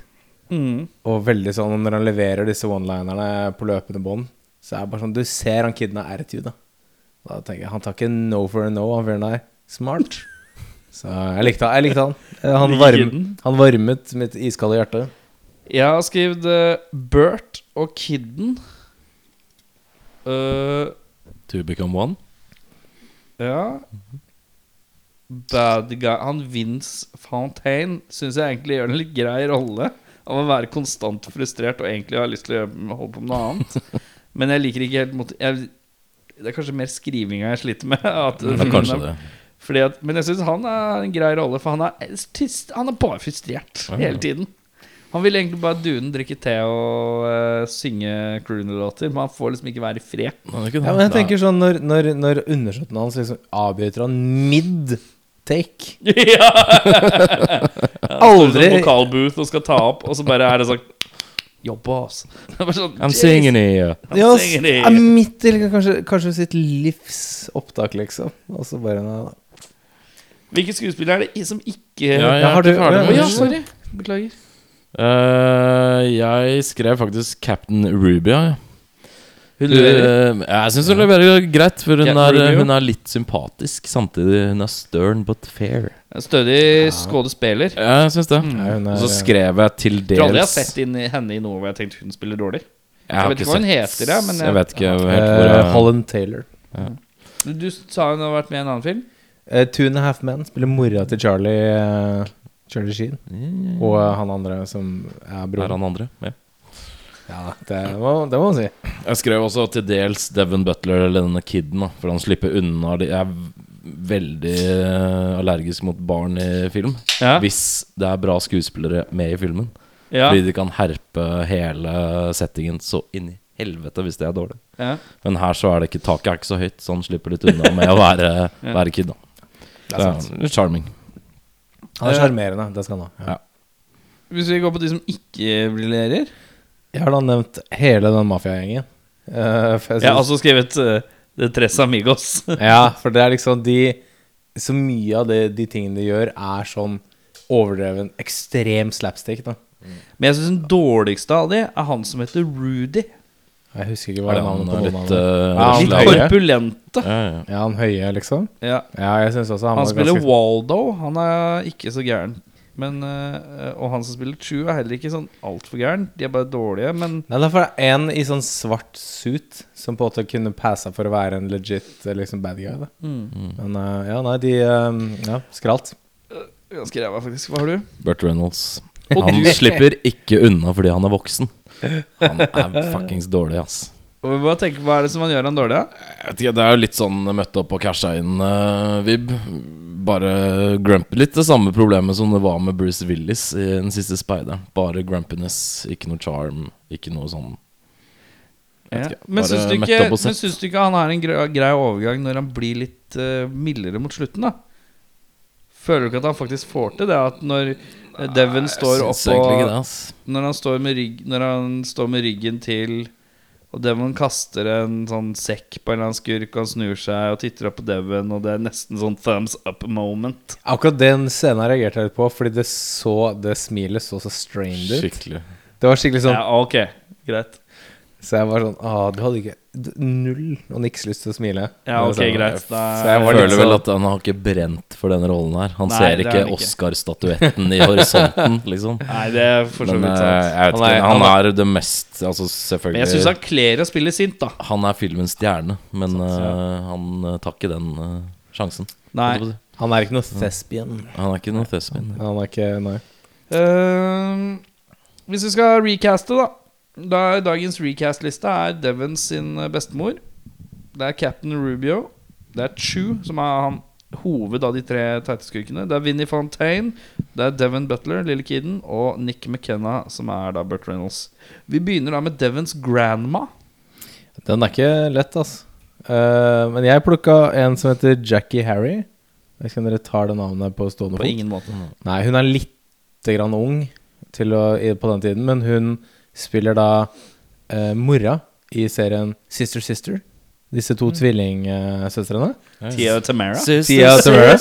Mm. Og veldig sånn når han leverer disse one-linerne på løpende bånd, så er det bare sånn Du ser han kiden har attitude, da. Da tenker jeg Han tar ikke no for a no, han fyren der. Smart. Så jeg likte, han- jeg likte han. Eh, Han, varm, han varmet mitt iskalde hjerte. Jeg har skrevet uh, Bert og Kidden. Uh, To become one. Ja Bad guy Han Vince Fontaine syns jeg egentlig gjør en litt grei rolle. Av å være konstant frustrert og egentlig ha lyst til å holde på med noe annet. Men jeg liker ikke helt mot jeg, Det er kanskje mer skrivinga jeg sliter med. At, Ja, kanskje det. At, men jeg syns han er en grei rolle, for han er, tyst, han er bare frustrert hele tiden. Han vil egentlig bare dune, drikke te og uh, synge crooner-låter, men han får liksom ikke være i fred. Ja, men jeg tenker sånn når, når, når undersåtten hans liksom avbryter han mid-take ja! Aldri- Sånn vokalbooth og skal ta opp, og så bare er det sånn Jobba, altså. Sånn, I'm singing here. I'm Ja, det. er midt i liksom, kanskje, kanskje sitt livs opptak, liksom. Og så bare nei, da. Hvilke skuespillere er det som ikke Ja, jeg Ja, har du- ferdig ja, ja, sorry. Beklager. Eh, jeg skrev faktisk Captain Rubia. ja. Hun leverer. Eh, jeg syns hun leverer greit, for hun er, hun er litt sympatisk. Samtidig hun er stern but fair. En Stødig skuespiller. Ja, jeg syns det. Mm. Og så skrev jeg til Jeg tror aldri jeg har sett inn i henne i noe hvor jeg har tenkt hun spiller dårlig. Jeg, jeg vet ikke hva hun heter, ja, men jeg, jeg- vet ikke helt hvor eh, jeg Holland Taylor. Ja. Du sa hun har vært med i en annen film? Uh, Two and a Half Men spiller mora til Charlie eh, Charlie Sheen. Og eh, han andre som er Er han andre? Ja. Ja, det må, det må man si. Jeg skrev også til dels Devon Butler eller denne kiden, da, for han slipper unna Jeg er veldig eh, allergisk mot barn i film. Ja. Hvis det er bra skuespillere med i filmen. Ja. Fordi de kan herpe hele settingen så inn i helvete hvis det er dårlig. ja. Men her så er det ikke taket er ikke så høyt, så han slipper litt unna med å være, Ja. være kid. da Det er Det er charming. Han er sjarmerende. Det skal han ha. Ja. Hvis vi går på de som ikke briljerer Jeg har da nevnt hele den mafiagjengen. Uh, Jeg har også skrevet uh, The Tres Amigos. Ja, for det er liksom de Så mye av det, de tingene de gjør, er sånn overdreven, ekstrem slapstick. da Men jeg syns den dårligste av de er han som heter Rudy. Jeg husker ikke hva det navnet på litt uh, Ja, han Litt korpulente. ja, ja. Ja, han høye, liksom? Ja. Ja, jeg synes også han, Han var spiller ganske Waldo. Han er ikke så gæren. Men, uh, og han som spiller True, er heller ikke sånn altfor gæren. De er bare dårlige, men Nei, det er det en i sånn svart suit som på en måte kunne passa for å være en legit eh, liksom bad guy. Da. mm. Men uh, ja, nei, de Ja, skralt. ganske ræva, faktisk. Hva har du? Burt Reynolds. Og Han du- slipper ikke unna fordi han er voksen. Han er fuckings dårlig, ass. Hva, tenker, hva er det som han gjør han dårlig av? Jeg vet ikke, Det er jo litt sånn møtte opp og casha inn-vib. Bare grump Litt det samme problemet som det var med Bruce Willis i den siste speideren. Bare grumpiness, ikke noe charm, ikke noe sånn Ja. Vet ikke, Men syns du, ikke, men syns du ikke han har en grei, overgang når han blir litt uh, mildere mot slutten, da? Føler du ikke at han faktisk får til det? At når eh, Devon står oppå når, han står med rygg, når han står med ryggen til og Devon kaster en sånn sekk på en eller annen skurk, og han snur seg og titter opp på Devon, og det er nesten sånn thumbs up moment. Akkurat den scenen reagerte jeg litt på, fordi det så Det smilet så så strained ut. Skikkelig. Det var skikkelig sånn Ja, ok, greit. Så jeg var sånn Å, Du hadde ikke null og niks lyst til å smile. Ja, ok, sånn, greit. Så Da, jeg føler vel sånn- at han har ikke brent for den rollen her. Han Nei, ser er ikke ikke. Oscar-statuetten i horisonten, liksom. Nei, det er for så vidt eh, sant. Han er- han er det mest Altså Men jeg syns selvfølgelig han kler å spille sint, da. Han er filmens stjerne, men Sant, uh, han eh, tar ikke den uh, sjansen. Nei. Han er ikke noe thespian. Han er ikke noe thespian. Han er ikke Nei. Uh, hvis vi skal recaste, da. Da dagens recast-liste er Devons sin eh, bestemor. Det er Captain Rubio. Det er Chew, som er han hoved av de tre teite skurkene. Det er Vinnie Fontaine, det er Devon Butler, lille kiden, og Nick McKenna, som er da Burt Reynolds. Vi begynner da med Devons grandma. Den er ikke lett, altså. Uh, men jeg plukka en som heter Jackie Harry. Jeg vet ikke om dere tar det navnet på stående På fot. ingen måte. Nei, hun er litt grann ung til å, på den tiden, men hun spiller da eh, mora i serien Sister Sister. Disse to tvillingsøstrene. Tia og Tamara. Tia og Tamara.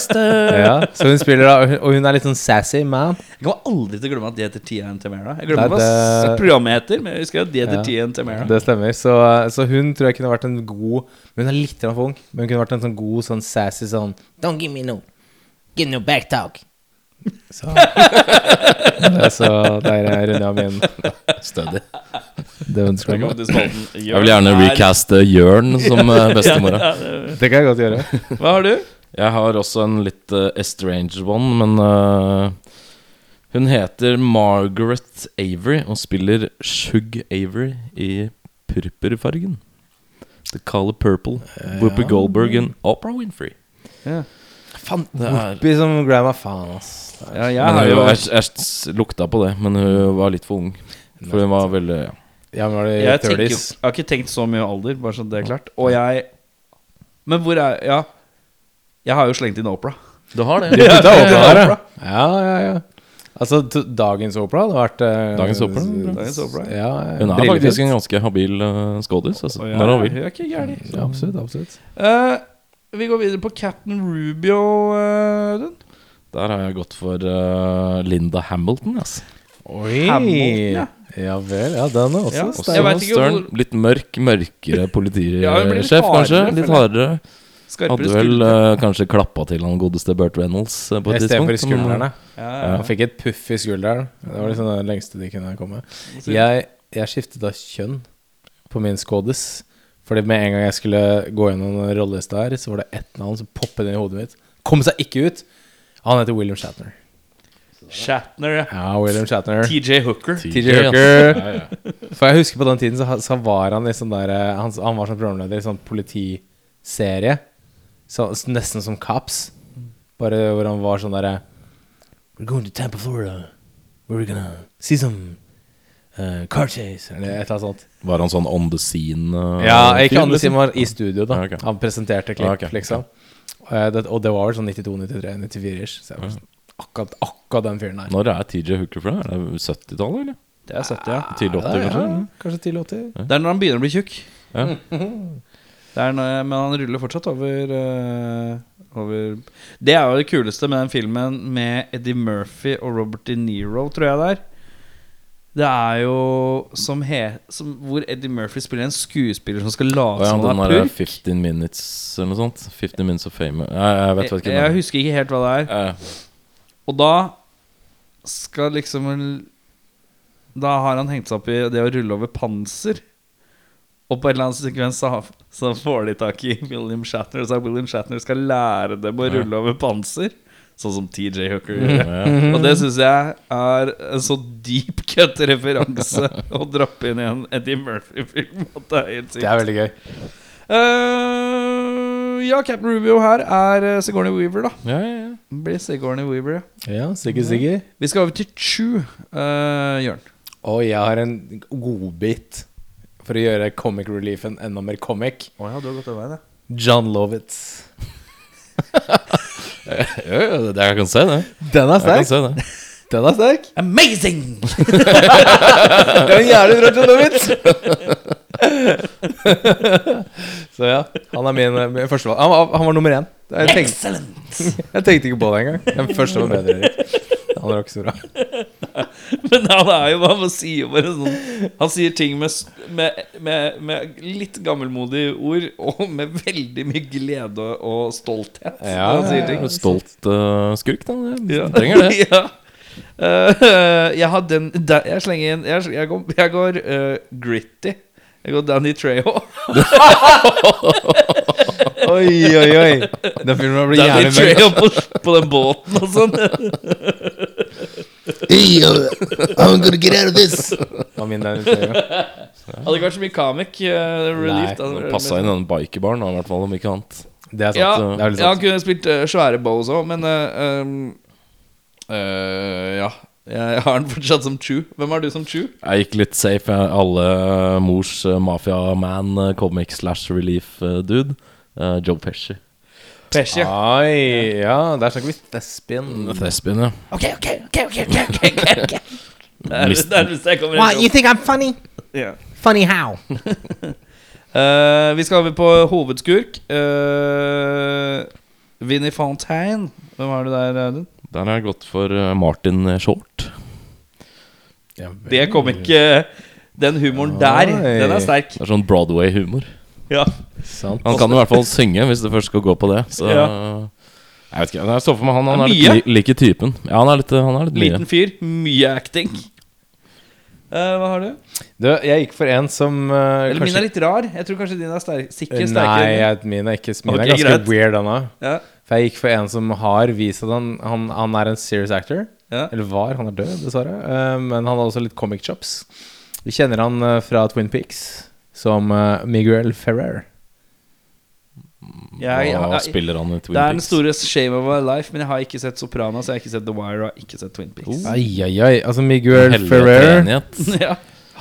Ja, så hun spiller da, og hun er litt sånn sassy man. Jeg kommer aldri til å glemme at de heter Tia og Tamara. Jeg glemmer Nei, hva programmet heter, men jeg husker at de heter Ja. Tia og Tamara. Det stemmer. Så, så hun tror jeg kunne vært en god Hun er litt for ung, men hun kunne vært en sånn god sånn sassy sånn Don't give me no Give no backtalk. Så, det, så der runder av min Stødig. Det ønsker jeg meg. Jeg vil gjerne er- recaste Jørn som eh, bestemora. Ja, ja, Det kan jeg godt gjøre. Hva har du? Jeg har også en litt uh, estranged one, men uh, hun heter Margaret Avery og spiller Shug Avery i purpurfargen. The Color Purple. Whoopi Goldberg og Oprah Winfrey. Ja. Faen, er- som grandma faen, ass. Ja, jeg har jo jeg, jeg lukta på det, men hun var litt for ung. For hun var veldig ja. Ja, men var det jeg, tenker, jeg har ikke tenkt så mye alder, bare så det er klart. Og jeg Men hvor er Ja. Jeg har jo slengt inn Opera. Du har det? Ja, her, ja. Ja, ja, ja. Altså, t dagens Opera hadde vært uh, Dagens Opera. Dagens Opera. Ja, ja. Hun er faktisk en ganske habil uh, skådis. Altså, når hun vil. hun er ikke gæren. Absolutt, absolutt. Eh, vi går videre på Captain Rubio. Uh. Der har jeg gått for uh, Linda Hamilton. Altså. Oi! Hamilton, ja. Ja vel. Ja, den er også Ja, Stern, hvor- Litt mørk, mørkere Ja, litt politisjef, kanskje. Litt hardere. Skarpere Hadde vel uh, kanskje klappa til han godeste Burt Reynolds uh, på et Istedenfor i tidspunkt. men, skuldrene. Ja, ja. Han fikk et puff i skulderen. Det var liksom det lengste de kunne komme. Jeg, jeg skiftet da kjønn på min skådis. Fordi med en gang jeg skulle gå gjennom en rolleliste her, så var det ett navn som poppet inn i hodet mitt. Kom seg ikke ut! Han heter William Shatner. Shatner, ja. Ja, William Shatner. TJ Hooker. TJ. Hooker. Ja, ja. For jeg husker på den tiden så, så var han liksom der eh, Han, han var som programleder i sånn politiserie. Så, nesten som Cops. Bare hvor han var sånn derre We're going to Tampa, Florida. We're gonna see some uh, car chase. Eller et eller annet sånt. Var han sånn on the scene? uh, Ja, ikke on the scene, siden var i studio, da. Ja, okay. Han presenterte klipp, Ja, okay. liksom. Eh, det, og det var vel sånn 92, 93, 94-ish. Så jeg var sånn, akkurat, akkurat den fyren der. Når er TJ Hooker fra? Er det 70-tallet, eller? Det er 70, ja. Tidlig 80, Ja, kanskje? ja, kanskje tidlig 80. Det er når han begynner å bli tjukk. Ja. Det er når, men han ruller fortsatt over, eh, over Det er jo det kuleste med den filmen med Eddie Murphy og Robert De Niro, tror jeg det er. Det er jo som, he, som hvor Eddie Murphy spiller en skuespiller som skal late som han er purk. 15 minutes eller noe sånt. 15 minutes of fame. Jeg, jeg vet Jeg, ikke jeg husker ikke helt hva det er. Eh, Og da skal liksom Da har han hengt seg opp i det å rulle over panser. Og på en eller annen sekvens så, så får de tak i William Shatner, og så er William Shatner skal lære dem å rulle over panser. Sånn som TJ Hooker Mm ja. Og det syns jeg er en så deep cut-referanse å droppe inn i en Eddie Murphy-film. Det er helt Det er veldig gøy. Uh, ja, Captain Rubio her er uh, Sigourney Weaver, da. Ja, ja, ja. Blir Sigourney Weaver, ja. Ja, sikker, sikker. Vi skal over til Chew, uh, Jørn. Og jeg har en godbit for å gjøre comic reliefen enda mer comic. Oh, ja, du har gått veien, ja. John Lovitz. Ja, jo, det, jeg kan se det. Den er Jeg kan sterk. se det. Den er sterk. Amazing! Det er jævlig bra, John Så ja, han er min, min førstevalg. Han, var- han var nummer én. Jeg tenkte, Excellent! jeg tenkte ikke på det engang. Den første var bedre, Erik. Han var ikke så bra. Men han er jo bare sier bare sånn Han sier ting med, med, med, med litt gammelmodige ord, og med veldig mye glede og stolthet. Ja, ja, ting. Stolt uh, skurk, da. Ja. Trenger det. ja. Uh, jeg har den der, Jeg slenger inn Jeg, jeg går, jeg går uh, gritty. Jeg går Danny Treho. Oi, oi, oi. Den filmen blir Danny jævlig mørk. Treho på, på den båten og sånn. Hey, I'm gonna get out of this. Var min der. Hadde ikke vært så mye comic uh, relief. Nei, da. Passa inn den bikerbaren, da, i hvert fall, om ikke annet. Det er sant. Ja, det er veldig ja, han kunne spilt eh, svære bows òg, men eh, um, eh, Ja. Jeg har den fortsatt som Chew. Hvem har du som Chew? Jeg gikk litt safe. jeg. Alle mors uh, mafia-man, uh, comic slash relief-dude. Uh, Joe Pesci. Pesci. Oi, ja, der snakker vi thespian. Thespian, ja. Ok, ok, ok, ok, ok, ok, ok. Der, der, der kommer What, you think I'm funny? Yeah. Funny how? uh, vi skal over på hovedskurk. Uh, Vinnie Fontaine. Hvem har du der, Audun? Der har jeg gått for uh, Martin Short. Det kom ikke Den humoren der, den er sterk. Det er sånn Broadway-humor. Ja. Sant. Han kan i hvert fall synge, hvis det først skal gå på det. Så Ja. Jeg vet ikke, Jeg så for meg han, han er er litt li, like typen. Ja, han er litt, han er litt mye. Liten fyr, mye acting. Uh, hva har du? Du, jeg gikk for en som uh, Eller min er litt rar. Jeg tror kanskje din er sterk, sikkert Nei, sterkere. jeg, min er ikke Min okay, er ganske greit. weird, Anna. Ja. For jeg gikk for en som har vist at han, han, han er en serious actor. Ja. Eller var. Han er død, dessverre. Uh, men han har også litt comic chops. Vi kjenner han fra Twin Peaks som eh, Miguel Ferrer. Jeg, Hva jeg, spiller han i Twin Peaks? det er den store shame of my life, men jeg har ikke sett Sopranos, jeg har ikke sett The Wire og jeg har ikke sett Twin Peaks. Ai, ai, ai. Altså, Miguel Ferrer ja.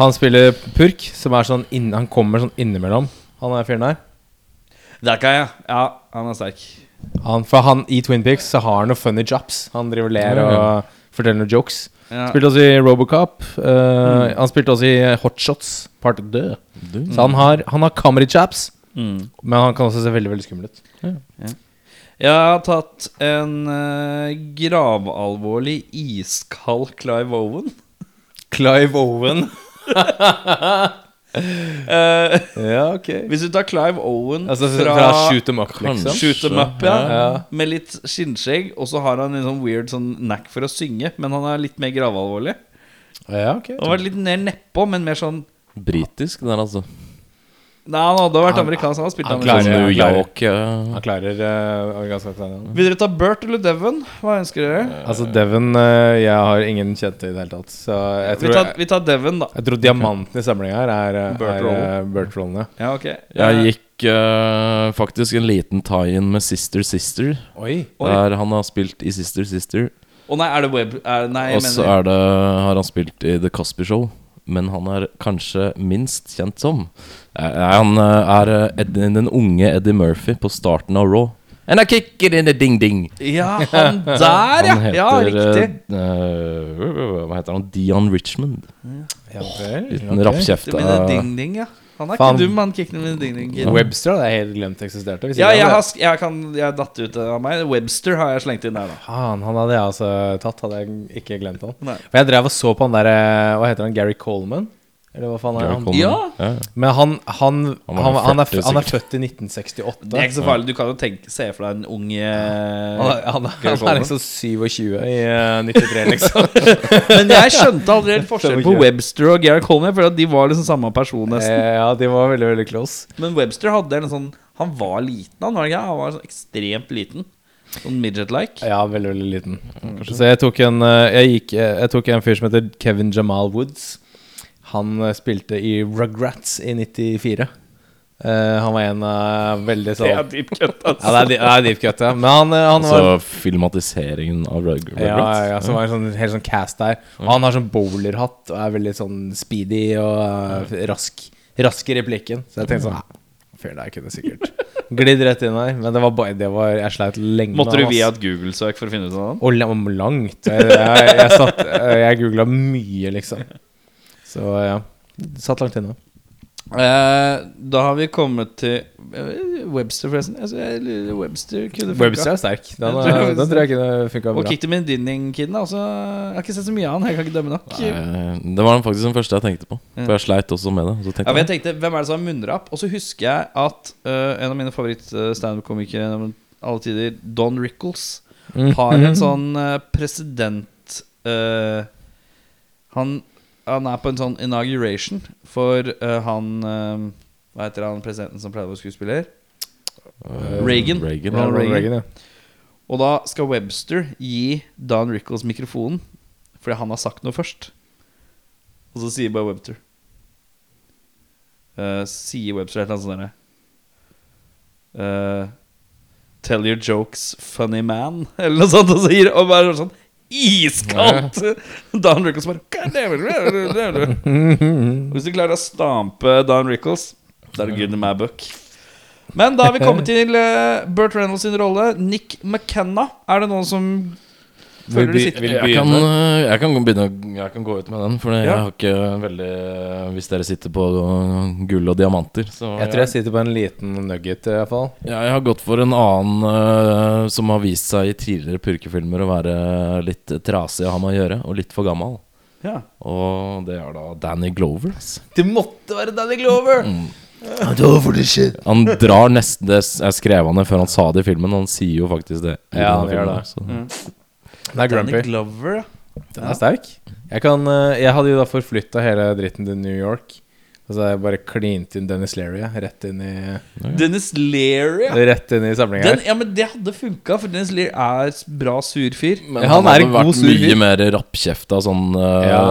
Han spiller purk, som er sånn inn, Han kommer sånn innimellom, han er fyren der. Der kan jeg. Ja, han er sterk. Han, for han i Twin Peaks så har han noen funny jobs. Han driver og ler Ja, ja. og forteller noen jokes. Ja. Spilte også i Robocop. eh, Han spilte også i Hotshots Part 2. Så han har, han har comedy chaps, Mm. men han kan også se veldig veldig skummel ut. Jeg har tatt en uh, gravalvorlig iskald Clive Owen. Clive Owen. Eh, ja, ok. hvis du tar Clive Owen Altså fra, fra, Shoot them up, liksom. Shoot them up, ja, Ja. med litt skinnskjegg, og så har han en sånn weird sånn knack for å synge, men han er litt mer gravalvorlig. Ja, ok. Han har vært litt mer nedpå, men mer sånn Britisk, den altså. Nei, han hadde vært amerikansk. Han har spilt han amerikansk. klarer- New. York. Han klarer uh, amerikansk aksent. Vil dere ta Bert eller Devon? Hva ønsker dere? Altså, Devon eh, Jeg har ingen kjente i det hele tatt. Så jeg Vi tror, tar, jeg, vi tar Devon, da. jeg tror diamanten i samlinga her er, eh, Burt er eh, Burt Rollene. Ja, ok Jeg gikk eh, faktisk en liten tie-in med Sister Sister. Oi. Oi. Der han har spilt i Sister Sister. Å nei, er det web... Er, nei, jeg Og så mener er det, har han spilt i The Cosby Show. Men han er kanskje minst kjent som eh, Han eh, er eh, Ed, den unge Eddie Murphy på starten av Raw. And I kick it in a ding-ding. Ja, han der, ja! Han heter Ja, riktig. eh, Hva heter han? Dion Richmond. Ja vel. Liten okay. rappkjefte. Det med ding-ding, ja. Han er Fan. ikke dum, han Kicknum med kid. Webster hadde jeg helt glemt eksisterte. hvis Ja, jeg har, sk- jeg kan Jeg datt ut av meg. Webster har jeg slengt inn der, da. Faen, han hadde jeg altså tatt. Hadde jeg ikke glemt han. Nei. For jeg drev og så på han derre Hva heter han? Gary Coleman? Eller hva faen er han? Ja. Ja. Men han, han, Han han, han, er, han er født i 1968. Det er ikke så farlig. Du kan jo tenke, se for deg en ung eh, Han er, han, han liksom 27 i uh, 93, liksom. Men jeg skjønte aldri helt forskjell på Webster og Gary Coleman. For de var liksom samme person, nesten. Eh, ja, de var veldig, veldig close. Men Webster hadde en sånn Han var liten, han var ikke? Han var sånn ekstremt liten. Sånn midget-like. Ja, veldig, veldig liten. Så jeg tok en eh, Jeg, gikk, eh, jeg tok en fyr som heter Kevin Jamal Woods. Han eh, spilte i Rugrats i 94. Uh, han var en av veldig sånn Det er deep cut, altså. det er, det er deep cut, ja. Men han, eh, han var Altså filmatiseringen av Rug ja, Rugrats. ja, som var en sånn, helt sånn cast der. Og han har sånn bowlerhatt og er veldig sånn speedy og uh, rask, rask i replikken. Så jeg tenkte sånn ja, Fyren der kunne sikkert glidd rett inn her. Men det var bare det var, Jeg sleit lenge Måtte du via et Google-søk for å finne ut av det? Og langt. Jeg, jeg, jeg, satt, jeg googla mye, liksom. Så ja. Satt langt inne. Eh, da har vi kommet til eh, Webster, forresten. Altså, Webster kunne funka. Webster er sterk. Den, Jeg tror eh, Webster- den tror jeg kunne funka Og bra. Kick Them In Dinning-kiden. Altså, jeg har ikke sett så mye av han. Jeg kan ikke dømme nok. Nei, det var faktisk den første jeg tenkte på. For jeg sleit også med det. Så Ja, jeg tenkte, Hvem er det som har munnrapp? Og så husker jeg at uh, en av mine favoritt-standup-komikere gjennom alle tider, Don Rickles, Mm. har en sånn uh, president Uh, han, han er på en sånn inauguration for uh, han øh, Hva heter han presidenten som pleide å være skuespiller? Uh, Reagan. Reagan. Ja, Reagan. Reagan, ja. Og da skal Webster gi Don Rickles mikrofonen fordi han har sagt noe først. Og så sier bare Webster uh, Sier Webster et eller annet sånt derre eh, 'Tell your jokes, funny man', eller noe sånt. Og, så gir, og bare sånn iskaldt! Don Rickles bare God damn it. Hvis du klarer å stampe Don Rickles, da er det good in my book. Men da har vi kommet til uh, Burt Reynolds sin rolle. Nick McKenna. Er det noen som føler du sitter Jeg kan, eh, jeg kan begynne Jeg kan gå ut med den, for jeg Ja. har ikke veldig Hvis dere sitter på eh, gull og diamanter, så Jeg tror jeg sitter på en liten nugget, i hvert fall. Ja, jeg har gått for en annen uh, som har vist seg i tidligere purkefilmer å være litt trasig å ha med å gjøre, og litt for gammel. Ja. Og det er da Danny Glover. Det måtte være Danny Glover! Han drar nesten det Jeg skrev han ned før han sa det i filmen, han sier jo faktisk det. Ja, han gjør det. så- Det er grumpy. Danny Glover, ja. Den er sterk. Jeg, kan, eh, jeg hadde jo da forflytta hele dritten til New York. Og så har jeg bare klint inn Dennis Leary ja, rett inn i, Dennis Leary, ja. Rett inn i samlinga her. ja, men det hadde funka, for Dennis Leary er bra sur fyr. Men Ja, han, han er en vært god sur mye fyr. mer rappkjefta sånn eh, Ja.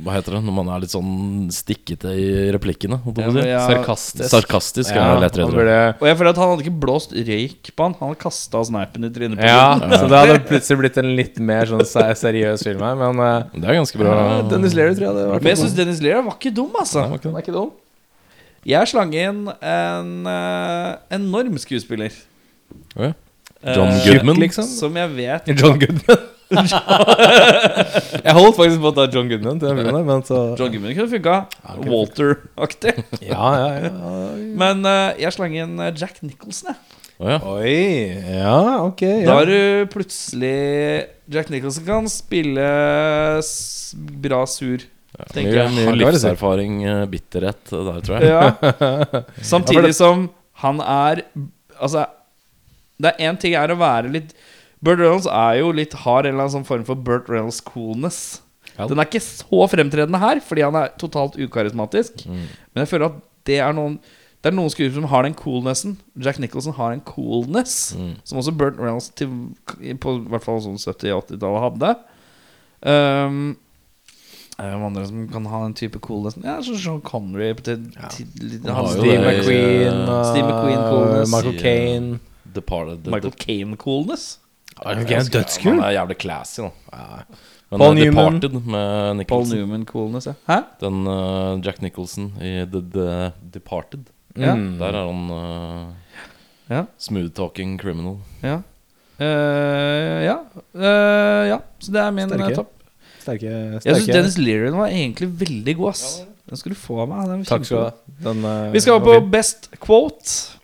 Hva heter det når man er litt sånn stikkete i replikkene? jeg si? Ja, Sarkastisk. Sarkastisk Ja, det lettere. han tror Og jeg føler at han hadde ikke blåst røyk på han. Han hadde kasta sneipen i trynet på ja, den. så det hadde plutselig blitt en litt mer sånn seriøs film her. Men eh, Det er ganske bra. Dennis Leary tror jeg det var. Men jeg syns Dennis Leary var ikke dum, altså. Den, er ikke dum. Jeg slang inn en uh, enorm skuespiller. Oh, ja. Eh, John uh, Goodman. liksom. Som jeg vet John Goodman. jeg holdt faktisk på å ta John Goodman til den men så John Goodman kunne funka. Walter-aktig. Ja, ja, ja. Men uh, jeg slang inn Jack Nicholson, jeg. Oh, ja. Oi. Ja, ok. Da er har du plutselig Jack Nicholson kan spille s bra sur, tenker Mye, jeg. mye Har livserfaring, eh, bitterhet der, tror jeg. Ja. Samtidig som han er Altså, det er én ting er å være litt Burt Reynolds er jo litt har en eller annen sånn form for Burt Reynolds coolness. Ja. Den er ikke så fremtredende her, fordi han er totalt ukarismatisk. Mm. Men jeg føler at det er noen Det er noen skuespillere som har den coolnessen. Jack Nicholson har en coolness Mm. som også Burt Reynolds til, på hvert fall sånn 70-80-tallet hadde. Um, er det andre som kan ha en type coolness? Ja, så Sean Connery til, til, litt- Han har Steve det, McQueen uh, Steve McQueen coolness. Michael Kane. Departed. Michael Caine-coolness. Michael Caine er dødskul. Han er jævlig classy, da. Men Paul eh, Newman. Med Paul Newman-coolness, ja. Hæ? Den uh, Jack Nicholson i The, The Departed. Ja. Mm. Der er han uh, Ja. smooth talking criminal. Ja. Uh, ja. Eh, ja. Så det er min Sterke. eh, topp. Sterke, Jeg syns. Dennis Leary var egentlig veldig god, ass. Den skal du få av meg. Den Takk skal du ha. eh, Vi skal på best quote.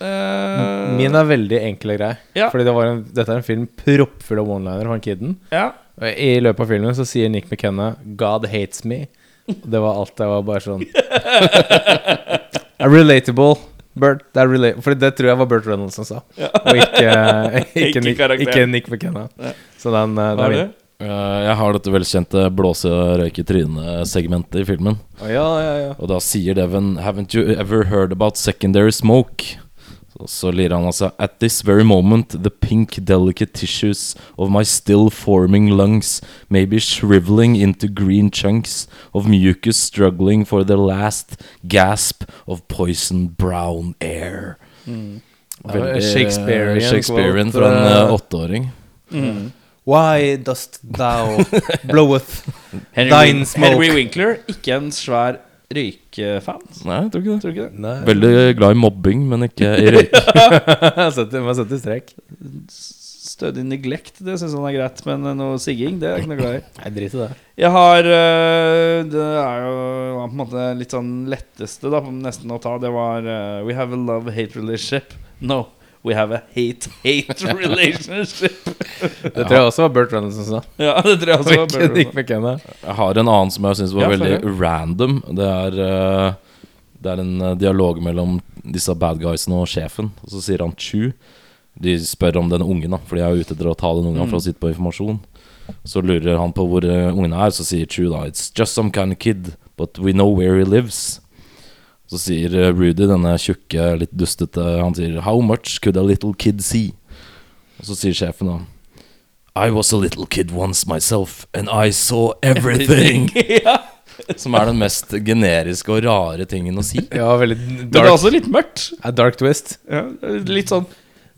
Uh, Min er veldig enkel og grei. Ja. Fordi det var en, dette er en film proppfull av one-liner for han kiden. ja. I løpet av filmen så sier Nick McKenna 'God hates me'. Det var alt. Det var bare sånn Relatable. Bert, det er For det tror jeg var Burt Reynolds som sa, og ikke, ikke, Ikke Nick, ikke Nick McKenna. Så den, eh, den er det? min. Eh, jeg har dette velkjente blåse og røyke trynet-segmentet i filmen. Ja, ja, ja. Og da sier Devon Haven't you ever heard about secondary smoke? Så, så lirer han altså At this very moment the pink delicate tissues of my still forming lungs may be shriveling into green chunks of mucus struggling for the last gasp of poison brown air. Veldig Shakespearean Shakespearean quote, fra en åtteåring. Uh, åtteåring. Why dost thou bloweth thine smoke. Henry Winkler, ikke en svær røykefan. Nei, jeg tror ikke det. Tror ikke det? Nei. Veldig glad i mobbing, men ikke i røyk. Setter- Må sette strek. Stødig neglect, det syns han er greit. Men noe sigging, det er jeg ikke noe glad i. Nei, drit i det. Jeg har øh, Det er jo på en måte litt sånn letteste da nesten å ta. Det var øh, We have a love-hate relationship. No. We have a hate-hate relationship. Det tror jeg også var Burt Reynolds som sa. ja, det tror jeg også. var Bert Reynolds Jeg har en annen som jeg syns var Ja, veldig random. Det er, uh, det er en eh, dialog mellom disse bad guysene og sjefen. Og så sier han Chu. De spør om den ungen, da for de er ute etter å ta den ungen for å sitte på informasjon. Så lurer han på hvor uh, ungen er, så sier Chu da It's just some kind of kid, but we know where he lives. Så sier eh, Rudy, denne tjukke, litt dustete, han sier How much could a little kid see? Og så sier sjefen da I was a little kid once myself, and I saw everything. ja. Som er den mest generiske og rare tingen å si. Ja, veldig Men det er også litt mørkt. a dark twist. Ja, litt sånn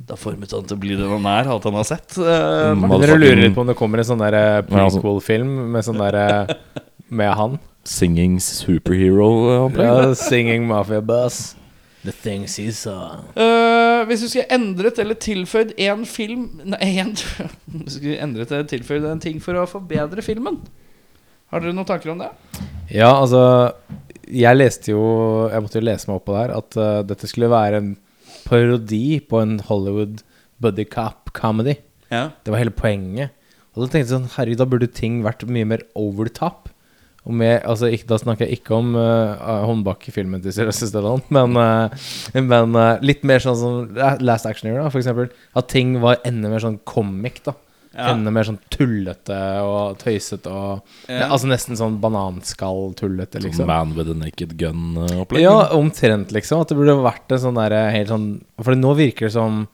Da formet han til å bli den han er, alt han har sett. Uh, Dere lurer litt på om det kommer en sånn eh, altså- prequel-film med sånn der Med han. Singing superhero-opplegg. Ja, singing mafia boss. The things he saw. Uh, hvis du skulle endret eller tilføyd én film Nei, en, Hvis du skulle endret eller tilføyd en ting for å forbedre filmen Har dere noen tanker om det? Ja, altså Jeg leste jo Jeg måtte jo lese meg opp på det her at uh, dette skulle være en parodi på en Hollywood buddy cop comedy. Ja. Det var hele poenget. Og da tenkte jeg sånn Herregud, da burde ting vært mye mer over the top. Og med, altså, ikke, da snakker jeg ikke om uh, håndbak-filmen til Sylvester Stellan, men, uh, men uh, litt mer sånn som Last Action Hero, for eksempel. At ting var enda mer sånn comic, da. Ja. Enda mer sånn tullete og tøysete og Ja. Altså nesten sånn bananskall-tullete, liksom. Man with a naked gun-opplegg. Ja, omtrent, liksom. At det burde vært en sånn derre helt sånn For nå virker det som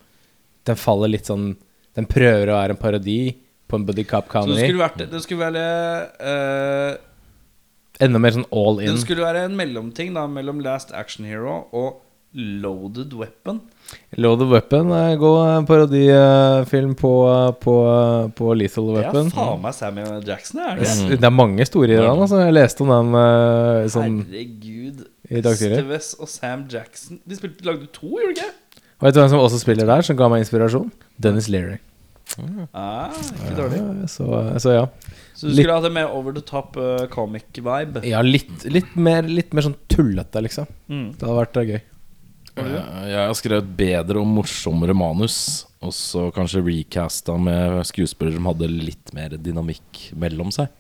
den faller litt sånn Den prøver å være en parodi på en buddy cop Så det comedy. skulle vært Det skulle være eh, Enda mer sånn all in. Det skulle være en mellomting da mellom Last Action Hero og Loaded Weapon. Loaded Weapon er en god eh, parodifilm på, eh, på, eh, på Lethal Det er faen meg Sammy Jackson, er det? Mm. Det er mange store i den. Altså. Jeg leste om den eh, sånn Herregud. i dag tidlig. Og Sam Jackson De spilte, lagde to, gjorde de ikke? Og vet du hvem som også spiller der, som ga meg inspirasjon? Dennis Leary. Ah, ikke dårlig. Ja, så, så ja. Så du Litt- skulle hatt en mer over the top uh, comic-vibe? Ja, litt, litt, mer, litt mer sånn tullete, liksom. Mm. Det hadde vært eh, gøy. Jeg, Jeg har skrevet bedre og morsommere manus, og så kanskje recasta med skuespillere som hadde litt mer dynamikk mellom seg.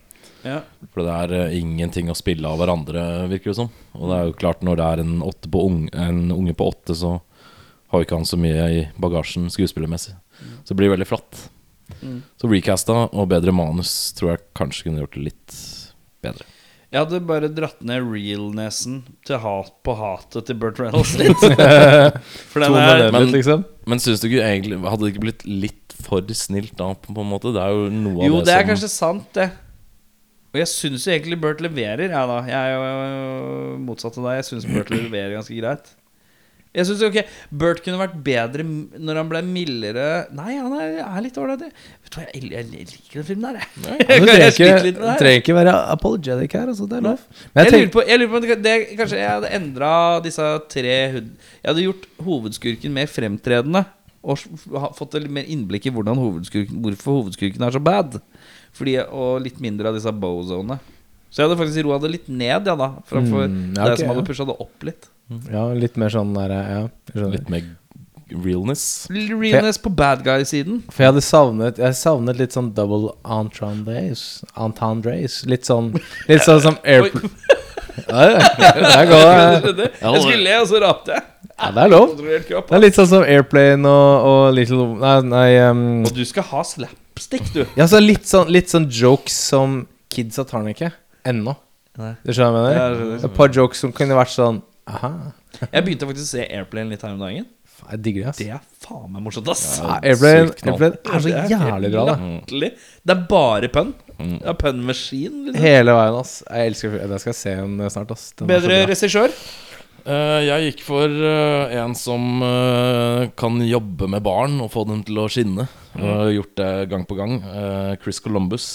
Ja. For det er eh, ingenting å spille av hverandre, virker det som. Og det er jo klart, når det er en, åtte på unge, en unge på åtte, så har jo ikke han så mye i bagasjen skuespillermessig. Så det blir veldig flatt. Mm. Så recasta og bedre manus tror jeg kanskje kunne gjort det litt bedre. Jeg hadde bare dratt ned realnessen til hat på hatet til Burt Reynolds litt. For den er men- liksom. Men syns du ikke egentlig Hadde det ikke blitt litt for snilt da, på, på en måte? Det er jo noe Jo, av det, det er som kanskje sant, det. Og jeg syns jo egentlig Burt leverer, jeg da. Jeg er jo motsatt av deg. Jeg syns Burt leverer ganske greit. Jeg synes ok Burt kunne vært bedre når han ble mildere Nei, han er, er litt ålreit. Vet du hva, jeg, jeg, jeg liker den filmen der, jeg. Du Jeg, trenger ikke, trenger ikke være apologetic her, altså. Det er lov. Jeg, lurer på, jeg lurer på det, Kanskje jeg hadde endra disse tre hud... Jeg hadde gjort hovedskurken mer fremtredende. Og fått litt mer innblikk i hovedskurken, hvorfor hovedskurken er så bad. Fordi, og litt mindre av disse bozone. Så jeg hadde faktisk roa det litt ned, ja, da. Framfor Mm, ja, det som hadde pusha det opp litt. ja, litt mer sånn der, ja. Litt mer realness. Realness på bad guy-siden. For jeg hadde savnet Jeg savnet litt sånn double entendres. Entendres. Litt sånn Litt sånn som air... Ja, ja, det er godt. Jeg skulle le, og så rapte jeg. Ja, det er lov. Det er litt sånn som Airplane og, og Little Nei, nei um, Og du skal ha slapstick, du. Ja, så litt sånn, litt sånn jokes som kidsa tar den ikke. Ennå. Du skjønner hva jeg mener? Et par jokes som kunne vært sånn Aha. Jeg begynte faktisk å se Airplane litt her om dagen. Faen, Jeg digger det, ass. Det er faen meg morsomt, ass. Ja, Airplane. Airplane er så jævlig bra, da. Det er bare pønn. Det er pønnmaskin. Liksom. Hele veien, ass. Jeg elsker Det skal jeg se en snart, ass. Den Bedre regissør. Uh, jeg gikk for uh, en som uh, kan jobbe med barn og få dem til å skinne. Har gjort det gang på gang. Chris Columbus.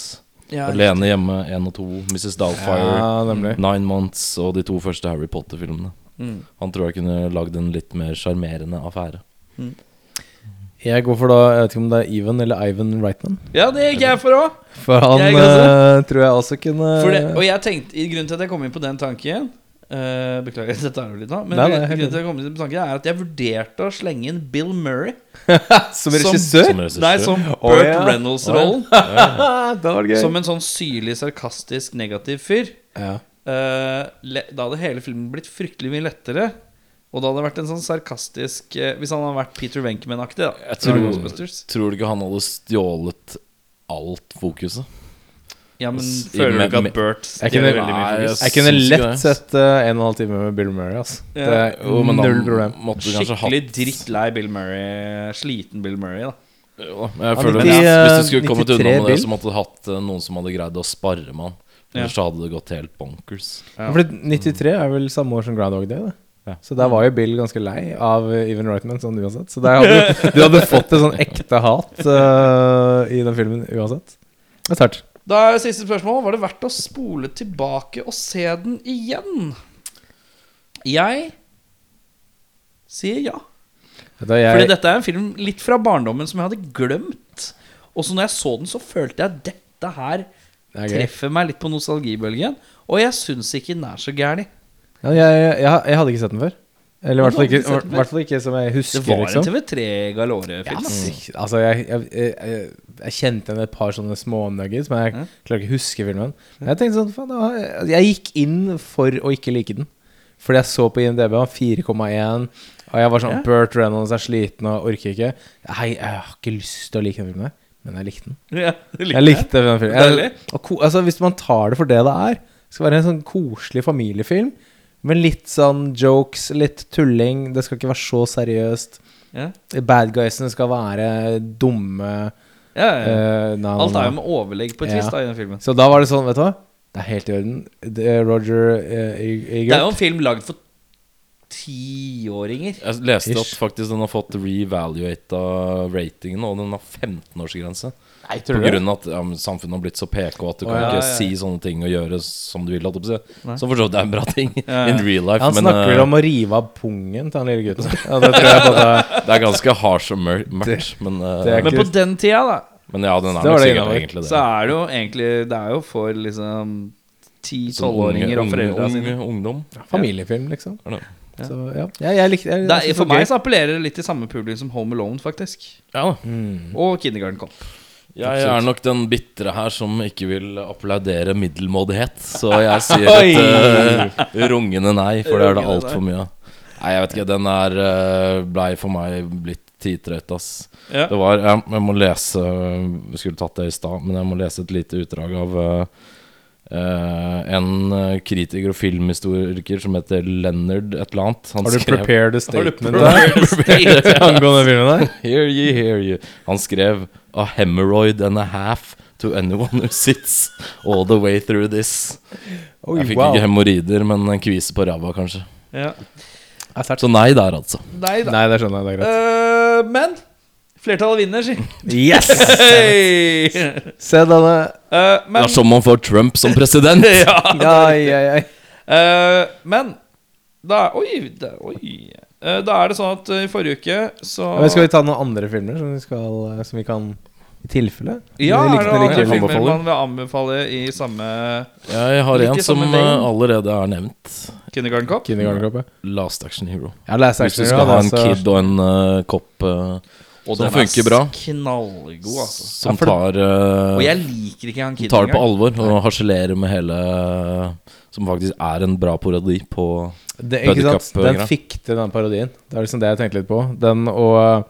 Ja, Alene hjemme 1 og 2. Mrs. Doubtfire. Ja. Nine Months og de to første Harry Potter-filmene. Mm. Han tror jeg kunne lagd en litt mer sjarmerende affære. Jeg går for da Jeg vet ikke om det er Even eller Ivan Reitman. ja, det gikk jeg for òg. For han Jeg eh, tror jeg også kunne Og jeg tenkte, i grunnen til at jeg kom inn på den tanken eh, Beklager, dette er jo litt nå. Men Nei, nei, grunnen til jeg kom til tanken er at jeg vurderte å slenge inn Bill Murray Som regissør? Som. Nei, som Burt ja. Reynolds-rollen. Oh, ja. Som en sånn syrlig, sarkastisk, negativ fyr. ja. Uh, le- da hadde hele filmen blitt fryktelig mye lettere. Og da hadde det vært en sånn sarkastisk uh, Hvis han hadde vært Peter Venkman-aktig. da Jeg tror, tror du ikke han hadde stjålet alt fokuset? Ja, men føler du ikke at Burt Jeg stjeler kunne- veldig mye fokus? Jeg kunne lett sett uh, en og en halv time med Bill Murray. ass Det er Jo, null problem. måtte Skikkelig drittlei Bill Murray. Sliten Bill Murray, da. Jo, men jeg føler føler gikk i, Hvis eh, du skulle kommet unna med det, så måtte du hatt uh, noen som hadde greid å sparre med han. Ja. Ellers så hadde det gått helt bonkers. Ja. Fordi 93 er vel samme år som Groundhog Day? Da. Ja. Så der var jo Bill ganske lei av eh, Even Reitman sånn uansett. Så der hadde, du- du hadde fått et sånn ekte hat uh, i den filmen uansett. Det er sterkt. Da er siste spørsmål. Var det verdt å spole tilbake og se den igjen? Jeg sier ja. Jeg- Fordi dette er en film litt fra barndommen som jeg hadde glemt. Og så når jeg så den, så følte jeg at dette her Det er treffer meg litt på nostalgibølgen. Og jeg syns ikke den er så gæren. Ja, jeg, jeg, jeg hadde ikke sett den før. Eller i hvert fall ikke, hvert fall ikke som jeg Det husker, var en liksom. TV3 Galore-film. Ja, altså, jeg, jeg, jeg, jeg, kjente igjen et par sånne smånuggets, men jeg klarer ikke å huske filmen. Men jeg tenkte sånn, faen, det var, jeg, jeg gikk inn for å ikke like den. Fordi jeg så på IMDb, han 4,1, og jeg var sånn Ja. Burt Reynolds er sliten og orker ikke. Hei, jeg har ikke lyst til å like den filmen men jeg likte den. Ja, du Jeg likte den filmen. Jeg, og altså, hvis man tar det for det det er, det skal være en sånn koselig familiefilm. Med litt sånn jokes, litt tulling. Det skal ikke være så seriøst. Ja. Bad guysene skal være dumme. Ja, ja. eh, Alt er jo med overlegg på et vis da i den filmen. Så da var det sånn, vet du hva? Det er helt i orden. Det er Roger eh, Det er jo en film lagd for tiåringer. Jeg leste Ish. at faktisk den har fått revaluata ratingen, og den har 15-årsgrense. Nei, På grunn av at ja, samfunnet har blitt så PK at du oh, kan ja, ikke ja, ja. si sånne ting og gjøre som du vil. holdt. Nei. For så vidt er en bra ting Ja, ja. in real life. Han men snakker vel uh, om å rive av pungen til han lille gutten. Ja, det tror det er ganske harsh og mør mørkt. Men, uh, Men på den tida, da, men ja, den er Det det sikkert egentlig det. så er det jo egentlig Det er jo for liksom Sånn 10-12-åringer og foreldra unge- sine. Ungdom. familiefilm, liksom. Ja. Så ja, jeg, jeg likte jeg, Det er, for det meg gøy. så appellerer det litt til samme publikum som Home Alone, faktisk. Ja mm. Og Kindergarten Cop. Jeg er nok den bitre her som ikke vil applaudere middelmådighet. Så jeg sier et uh, rungende nei, for det er det altfor mye av. Nei, jeg vet ikke. Den er uh, blei for meg blitt titrøyt ass. Ja. Det var Jeg, jeg må lese Vi skulle tatt det i stad, men jeg må lese et lite utdrag av uh, uh, en uh, kritiker og filmhistoriker som heter Leonard et eller annet. Han Har du skrev- prepared a statement? Angående filmen der? Hear you, hear you. Han skrev A hemorrhoid and a half to anyone who sits all the way through this. Oi, Jeg fikk wow. ikke hemoroider, men en kvise på ræva, kanskje. Ja. Så nei der, altså. Nei da. Nei, det skjønner jeg. Det er greit. Uh, men flertallet vinner, si. Yes! Hey! Se denne. Eh, Det er som om man får Trump som president. ja. Ai, ai, ai. Uh, men da Oi, da, oi. Uh, da er det sånn at eh, i forrige uke så ja, skal vi ta noen andre filmer som vi, skal, som vi kan I tilfelle? Ja, er det andre filmer anbefaler. man vil anbefale i samme Jeg har en som allerede er nevnt. Kindergarten Cop? Kindergarten Cop, ja. Last Action Hero. Ja, Last Action Hvis du skal ha en kid og en uh, kopp eh, Og som funker er bra. knallgod, altså. Som Ja, for det- tar eh, Og jeg liker ikke han kiden tar det på alvor og harselerer med hele Som faktisk er en bra parodi på Buddycup. Den fikk til den parodien. Det er liksom det jeg tenkte litt på. Den og,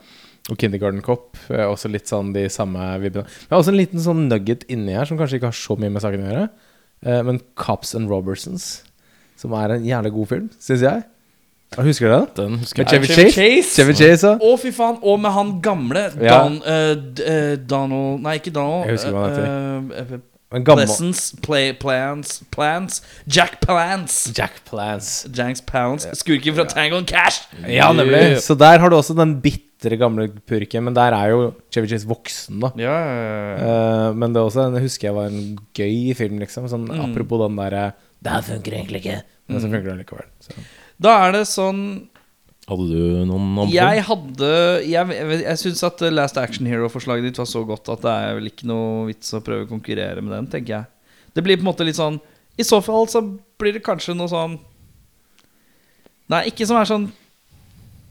og Kindergarten Cop er også litt sånn de samme vibbene. Det er også en liten sånn nugget inni her som kanskje ikke har så mye med saken å gjøre. Eh, men Cops and Robertsons, som er en jævlig god film, syns jeg. Husker du den? Den husker Med jeg. Chevy Chevy Chase? Chase. Chevy Chase, ja. Å, fy faen! Og med han gamle Ja. Don, eh, d- eh, Donald Nei, ikke Donald. Jeg husker hva han heter. En gammel Pleasance, play, plans, plans Jack Plants Jack Plans. Janks Palance. Skurken fra Tango and Cash. Ja, nemlig. Så der har du også den bitre gamle purken, men der er jo Chevy Chase voksen, da. Ja, ja, ja. Eh, men det er også den husker jeg var en gøy film, liksom. Sånn, Mm. Apropos den derre Det her funker egentlig ikke. Men så funker det likevel. Så. Da er det sånn Hadde du noen andre? Jeg hadde Jeg, jeg, syns at Last Action Hero-forslaget ditt var så godt at det er vel ikke noe vits å prøve å konkurrere med den, tenker jeg. Det blir på en måte litt sånn I så fall så blir det kanskje noe sånn Nei, ikke som er sånn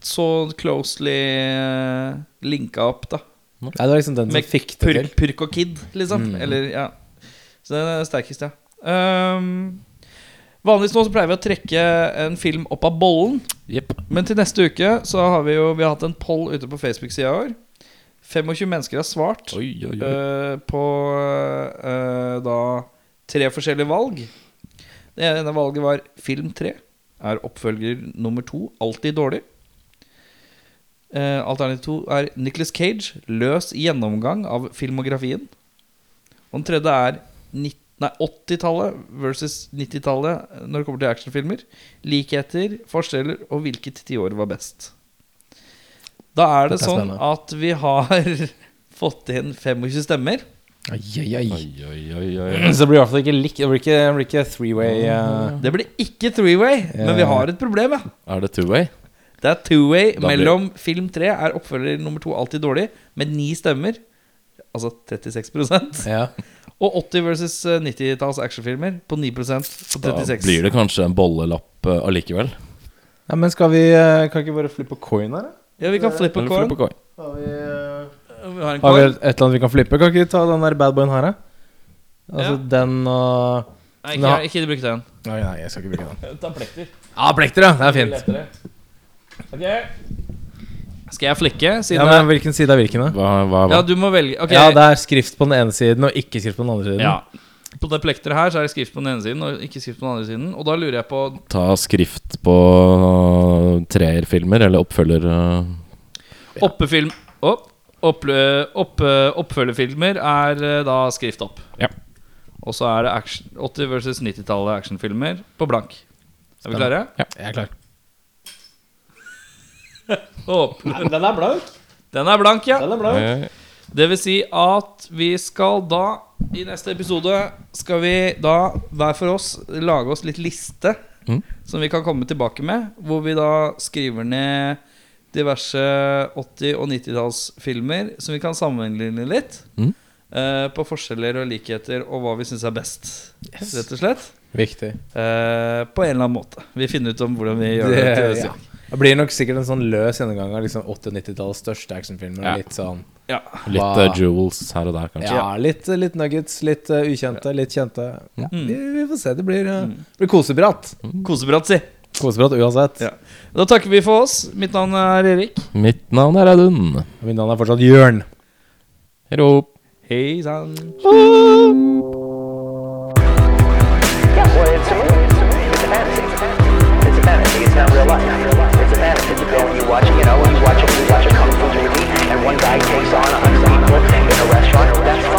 så closely uh, linka opp, da. Nei, det var liksom den som Med fikk det til. purk og Kid, liksom. Mm. Eller, ja. Så den er sterkest, ja. Um, vanligvis nå så pleier vi å trekke en film opp av bollen. Yep. Men til neste uke så har vi jo Vi har hatt en poll ute på Facebook-sida i år. 25 mennesker har svart Oi, oi, oi. Uh, på uh, da tre forskjellige valg. Det ene valget var film tre. Er oppfølger nummer to alltid dårlig? Uh, alternativ to er Nicholas Cage. Løs gjennomgang av filmografien. Og den tredje er 19 Nei, 80-tallet versus 90-tallet når det kommer til actionfilmer. Likheter, forskjeller og hvilket tiår var best. Da er det det er sånn spennende. at vi har fått inn 25 stemmer. Oi, oi, oi. Så det blir i hvert fall ikke likt. Det blir ikke, det blir ikke three-way. Uh... Det blir ikke three-way, men vi har et problem, ja. Er det two-way? Det er two-way blir- mellom film 3 er oppfølger nummer to alltid dårlig, med ni stemmer. Altså 36% Ja. Og 80 versus eh, 90-talls actionfilmer på 9 på 36. Da blir det kanskje en bollelapp uh, allikevel. Ja, men skal vi eh, Kan ikke bare flippe coin her, da? Ja, vi kan flippe coin. flippe coin. Har vi, eh, Vi har en har vi et eller annet vi kan flippe? Kan ikke vi ta den der badboyen her, da? Altså Ja. den og Nei, ikke, ikke bruk den. Nei, nei, jeg skal ikke bruke den. Ta plekter. Ja, plekter, ja. Det er fint. Skal jeg flikke? Siden Ja, men Hvilken side er hvilken, da? Hva, hva, hva? ja, du må velge. okay. Ja, det er skrift på den ene siden og ikke skrift på den andre siden. Ja. På det plekteret her så er det skrift på den ene siden og ikke skrift på den andre siden. Og da lurer jeg på Ta skrift på treerfilmer, eller oppfølger Ja. Oppefilm opp, opp, opp, Oppfølgerfilmer er da skrift opp. Ja. Og så er det action, 80 versus 90-tallet actionfilmer på blank. Er vi klare? Ja, Jeg er klar. Men den er blank. Den er blank, ja. Den er blank. Det vil si at vi skal da I neste episode skal vi da hver for oss lage oss litt liste Mm. som vi kan komme tilbake med. Hvor vi da skriver ned diverse 80- og 90-tallsfilmer som vi kan sammenligne litt. Mm. Uh, på forskjeller og likheter og hva vi syns er best, rett og slett. Viktig. Uh, på en eller annen måte. Vi finner ut om hvordan vi gjør det. Det, ja. Det blir nok sikkert en sånn løs gjennomgang av liksom 80- og 90-tallets største actionfilmer. Ja. Litt sånn ja. Litt uh, jewels her og der, kanskje. Ja, litt, litt nuggets. Litt uh, ukjente, litt kjente. Mm. Vi, vi, får se. Det blir, uh, mm. blir koseprat. Mm. Koseprat, si. Kosebratt uansett. Ja. Da takker vi for oss. Mitt navn er Erik. Mitt navn er Audun. Og mitt navn er fortsatt Jørn. Hello. Hei sann. Yeah, well, it's a movie. It's a fantasy. It's a fantasy. It's not real life. watch, you know, you watch a, you watch a kung fu movie, and one guy takes on a hundred people in a restaurant. That's